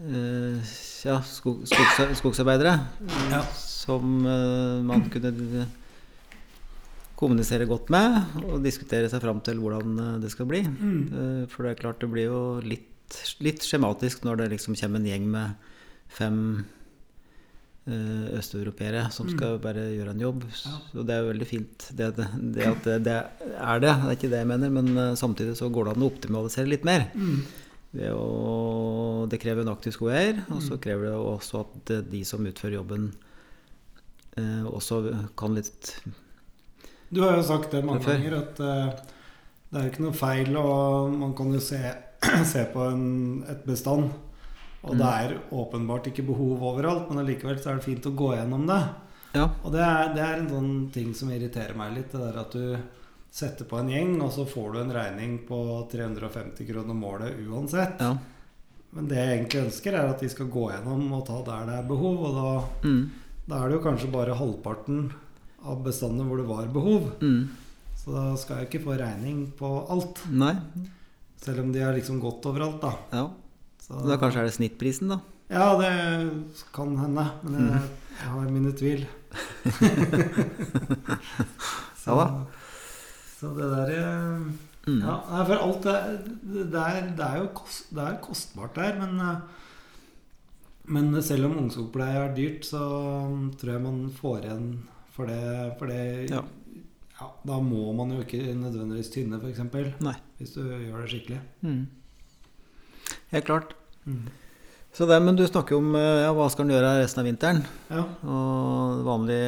ja, skog, skogs, skogsarbeidere. eh, Ja. Som eh, man kunne kommunisere godt med og diskutere seg fram til hvordan eh, det skal bli. Eh, For det er klart det blir jo litt, litt skjematisk når det liksom kommer en gjeng med fem eh, østeuropeere som skal bare gjøre en jobb. Ja. Og det er jo veldig fint det, det, det at det, det er det. Det er ikke det jeg mener, men eh, samtidig så går det an å optimalisere litt mer. Mm. Ved å, det krever en aktiv skoeier, og så krever det også at de som utfører jobben, eh, også kan litt Du har jo sagt det mange ganger, at eh, det er jo ikke noe feil, og man kan jo se, se på en, et bestand. Og det er åpenbart ikke behov overalt, men allikevel så er det fint å gå gjennom det. Ja. Og det er, det er en sånn ting som irriterer meg litt. Det der at du setter på en gjeng, og så får du en regning på 350 kroner målet uansett. ja. Men det jeg egentlig ønsker, er at de skal gå gjennom og ta der det er behov. Og da, Mm. da er det jo kanskje bare halvparten av bestandene hvor det var behov. Mm. Så da skal jeg ikke få regning på alt. Nei. Selv om de har liksom gått overalt, da. Ja. Så, Da kanskje er det snittprisen, da. Ja, det kan hende. Men jeg, Mm. jeg har mine tvil. så, Ja da. Så det der eh, Mm. Ja, for alt det, det, er, det er jo kost, det er kostbart der, men eh, Men selv om ungskogpleie er dyrt, så mm, tror jeg man får igjen for det. For det Ja. ja, da må man jo ikke nødvendigvis tynne, f.eks. Hvis du gjør det skikkelig. Mm. Helt klart. Mm. Så det, men du snakker om eh, ja, hva skal en gjøre resten av vinteren? Ja. Og vanlig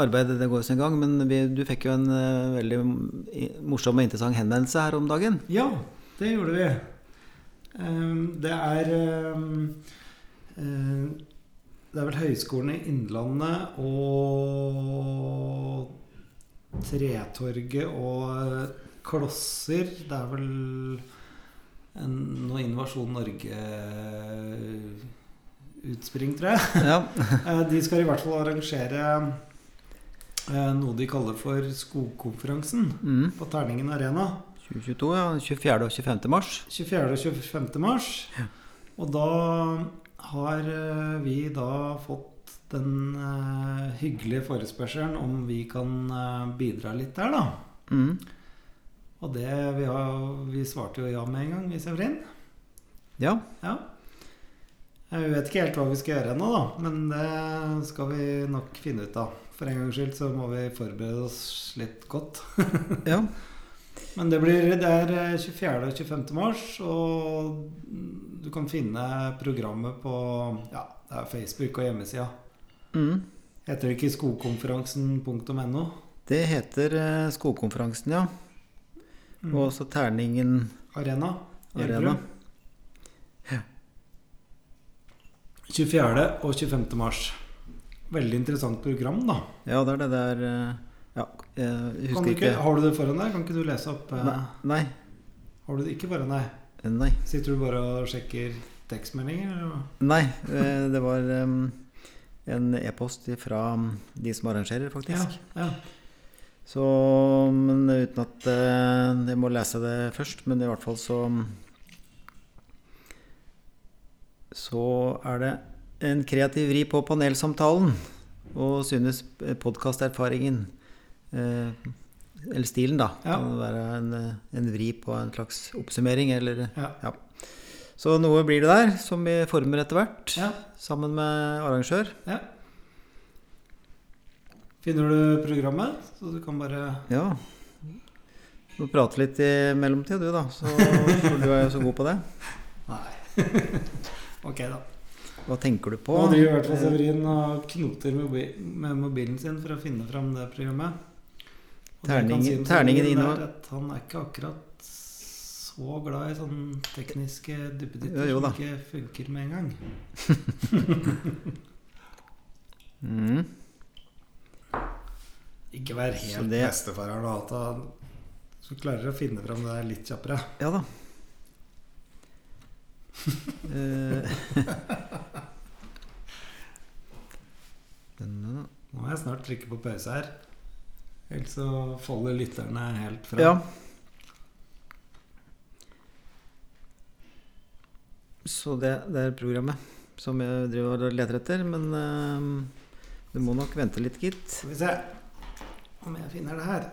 arbeid det går sin gang. Men vi, du fikk jo en uh, veldig morsom og interessant henvendelse her om dagen. Ja, det gjorde vi. Um, det er um, eh, Det er vel Høgskolen i Innlandet og Tretorget og eh, Klosser. Det er vel en, noe Innovasjon Norge-utspring, tror jeg. Ja. De skal i hvert fall arrangere noe de kaller for Skogkonferansen Mm. på Terningen Arena. 2022, ja. 24. og 25. mars. 24. og 25. mars. Ja. Og da har eh, vi da fått den uh, hyggelige forespørselen om vi kan uh, bidra litt der, da. Mm. Og det vi, har, vi svarte jo ja med en gang, vi, Severin. Ja. Ja. Jeg vet ikke helt hva vi skal gjøre ennå, da. Men det skal vi nok finne ut av. For en gangs skyld så må vi forberede oss litt godt. ja. Men det, blir, det er eh, 24. og 25. mars, og du kan finne programmet på ja, er Facebook og hjemmesida. Mm. Heter det ikke skogkonferansen.no? Det heter eh, Skogkonferansen, ja. Mm. Og også Terningen Arena. Arena. Gjerdrum. 24. og 25. mars. Veldig interessant program, da. Ja, det er det der eh, Ja, jeg husker ikke, har du det foran deg? Kan ikke du lese opp eh, Nei. Nei. Har du det ikke foran deg? Nei. Sitter du bare og sjekker tekstmeldinger? Eller? Nei, eh, det var en e-post fra de som arrangerer, faktisk. Ja, ja. Så, men uten at eh, jeg må lese det først, men i hvert fall så Så er det en kreativ vri på panelsamtalen og synes podkasterfaringen eh, Eller stilen, da. Ja. Kan være en, en vri på en slags oppsummering, eller Ja. Så noe blir det der, som vi former etter hvert, ja. sammen med arrangør. Ja. Finner du programmet, så du kan bare Ja. Du må prate litt i mellomtida, du, da. Så, for du er jo så god på det. Nei. ok, da. Hva tenker du på? Nå driver i hvert fall Severin og knoter med mobilen sin for å finne fram det programmet. Terningen- si terningen er at Han er ikke akkurat så glad i sånne tekniske duppeditter som ikke funker med en gang. Mm. Ikke vær Så helt det- bestefar her nå, at han så klarer å finne fram det der litt kjappere. Ja da. Eh. Nå må jeg snart trykke på pause her. Ellers så faller lytterne helt fra. Ja. Så det, det er programmet som jeg driver og leter etter, men uh, du må nok vente litt, gitt. Skal vi se om jeg finner det her.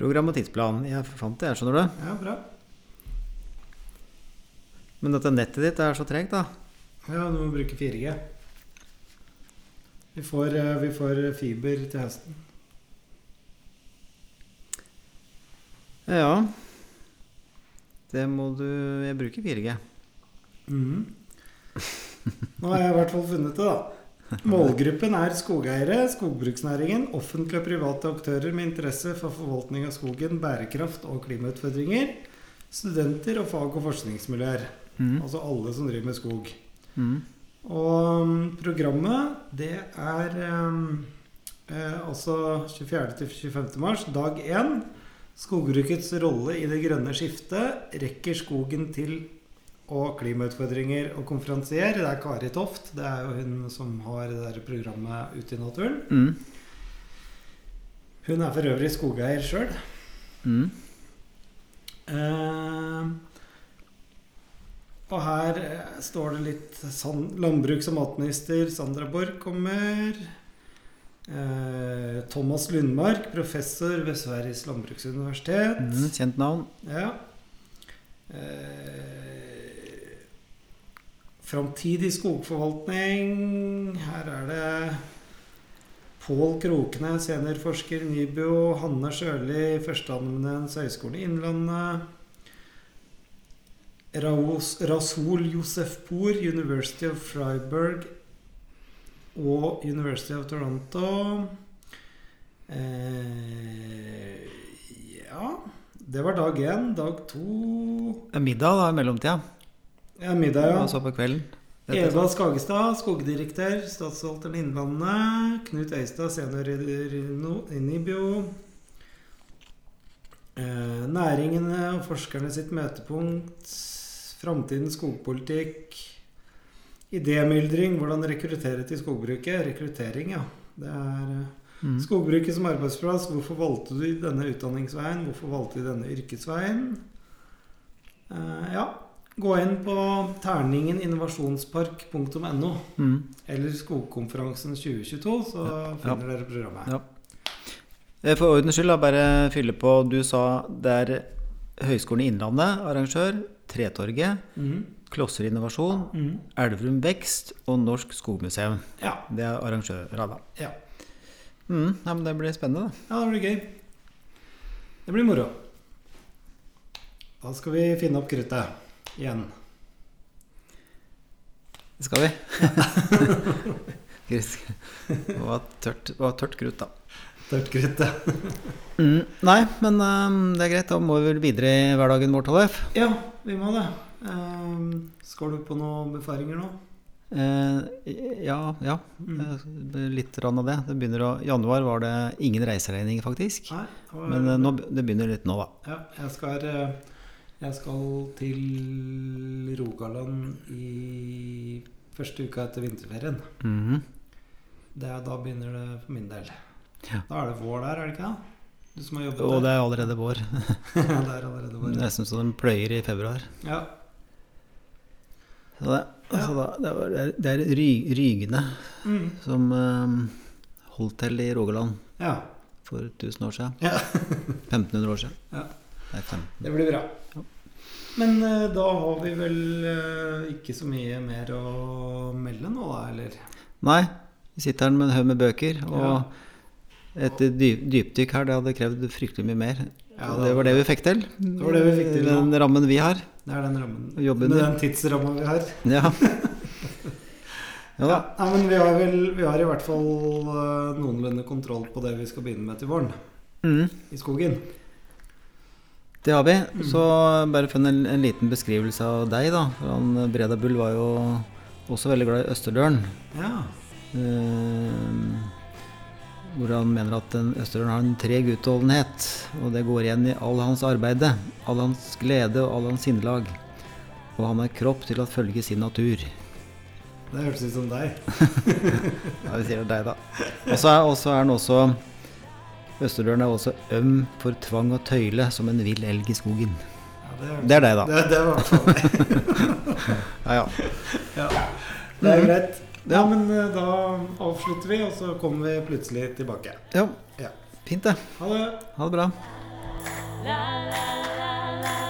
Program og tidsplan. Jeg fant det, jeg, skjønner du. Ja, bra. Men dette nettet ditt er så tregt, da. Ja, du må bruke 4G. Vi får, eh, vi får fiber til høsten. Ja. Det må du Jeg bruker 4G. Mm. Nå har jeg i hvert fall funnet det, da. Målgruppen er skogeiere, skogbruksnæringen, offentlige og private aktører med interesse for forvaltning av skogen, bærekraft og klimautfordringer, studenter og fag- og forskningsmiljøer. Mm. Altså alle som driver med skog. Mm. Og um, programmet, det er um, eh, altså 24. til 25. mars, dag 1. Skogbrukets rolle i det grønne skiftet. Rekker skogen til og klimautfordringer og konferansier. Det er Kari Toft. Det er jo hun som har det der programmet Ute i naturen. Mm. Hun er for øvrig skogeier sjøl. Mm. Eh, og her eh, står det litt san Landbruks- og matminister Sandra Borch kommer. Eh, Thomas Lundmark, professor ved Sveriges landbruksuniversitet. Mm. Kjent navn. Ja. Eh, Framtidig skogforvaltning. Her er det Pål Krokne, seniorforsker NIBIO. Hanne Sjøli, førsteamanuens Høgskolen Innlandet. Rasul Josef Poor, University of Freiburg og University of Toronto. Eh, ja Det var dag én. Dag to middag da i mellomtida. Ja, middag, ja. Altså på kvelden. Eva Skagestad, skogdirektør, Statsforvalteren Innlandet. Knut Øystad, senior i Nibio. Eh, næringene og forskerne sitt møtepunkt. Framtidens skogpolitikk. Idémyldring. Hvordan rekruttere til skogbruket. Rekruttering, ja. Det er eh, Mm. Skogbruket som arbeidsplass. Hvorfor valgte du denne utdanningsveien? Hvorfor valgte du denne yrkesveien? Eh, ja. Gå inn på terningeninnovasjonspark.no Mm. eller Skogkonferansen 2022, så Ja. finner dere programmet. Ja. Eh, For ordens skyld, bare fylle på. Du sa det er Høgskolen i Innlandet, arrangør. Tretorget. mm. Klosser Innovasjon. mm. Elverum Vekst og Norsk Skogmuseum. Ja. Det er arrangører, da. ja. Mm. Ja, men det blir spennende, da. Ja, det blir gøy. Det blir moro. Da skal vi finne opp kruttet igjen. Det skal vi. Det var tørt, var tørt krutt, da. Tørt kruttet. Mm. Nei, men um, det er greit. Da må vi vel videre i hverdagen vår, Tollef. Ja, vi må det. Um, skal du på noen befaringer nå? Uh, ja, ja. Mm. Eh, Litt rann av det. det begynner å, januar var det ingen reiseregninger, faktisk. Nei. og- Men uh, nå, det begynner litt nå, da. Ja, jeg skal, eh, jeg skal til Rogaland i første uka etter vinterferien. Mhm. Det er, da begynner det for min del. Ja. Da er det vår der, er det ikke det? Du som har jobbet Og det er allerede vår. det er allerede vår. Nesten så de pløyer i februar. Ja. Så det, altså da, det, var, det er- det er ry, Rygene Mm. som um, holdt til i Rogaland ja. for 1000 år siden. Ja. 1500 år siden. Ja. Det. Det blir bra. Men eh, da har vi vel eh, ikke så mye mer å melde nå, da, eller? Nei, vi sitter her med en haug med bøker. Og Ja. et dyp, dypdykk her, det hadde krevd fryktelig mye mer. Ja, Og det var det vi fikk til. Det var det vi fikk til, ja. Den rammen vi har. Det er den rammen. Jobben Med den tidsramma vi har. Ja. ja da. Nei, men vi har vel Vi har i hvert fall eh, noenlunde kontroll på det vi skal begynne med til våren. Mm, I skogen. Det har vi. Mm. Så bare for en, en liten beskrivelse av deg, da. Han Breda Bull var jo også veldig glad i Østerdølen. Ja. Eh, hvor han mener at en Østerdølen har en treg utholdenhet, og det går igjen i all hans arbeide, all hans glede og all hans sinnelag. Og han har kropp til å følge sin natur. Det hørtes ut som deg. Ja, vi sier det deg, da. Og så er han også Østerdølen er også øm for tvang og tøyle som en vill elg i skogen. Ja, det, Det er deg, da. Det, det var. Ja, ja. Ja. Det er greit. Ja, men eh, da avslutter vi, og så kommer vi plutselig tilbake. ja. Ja. Fint, det. Ha det. Ha det bra. la la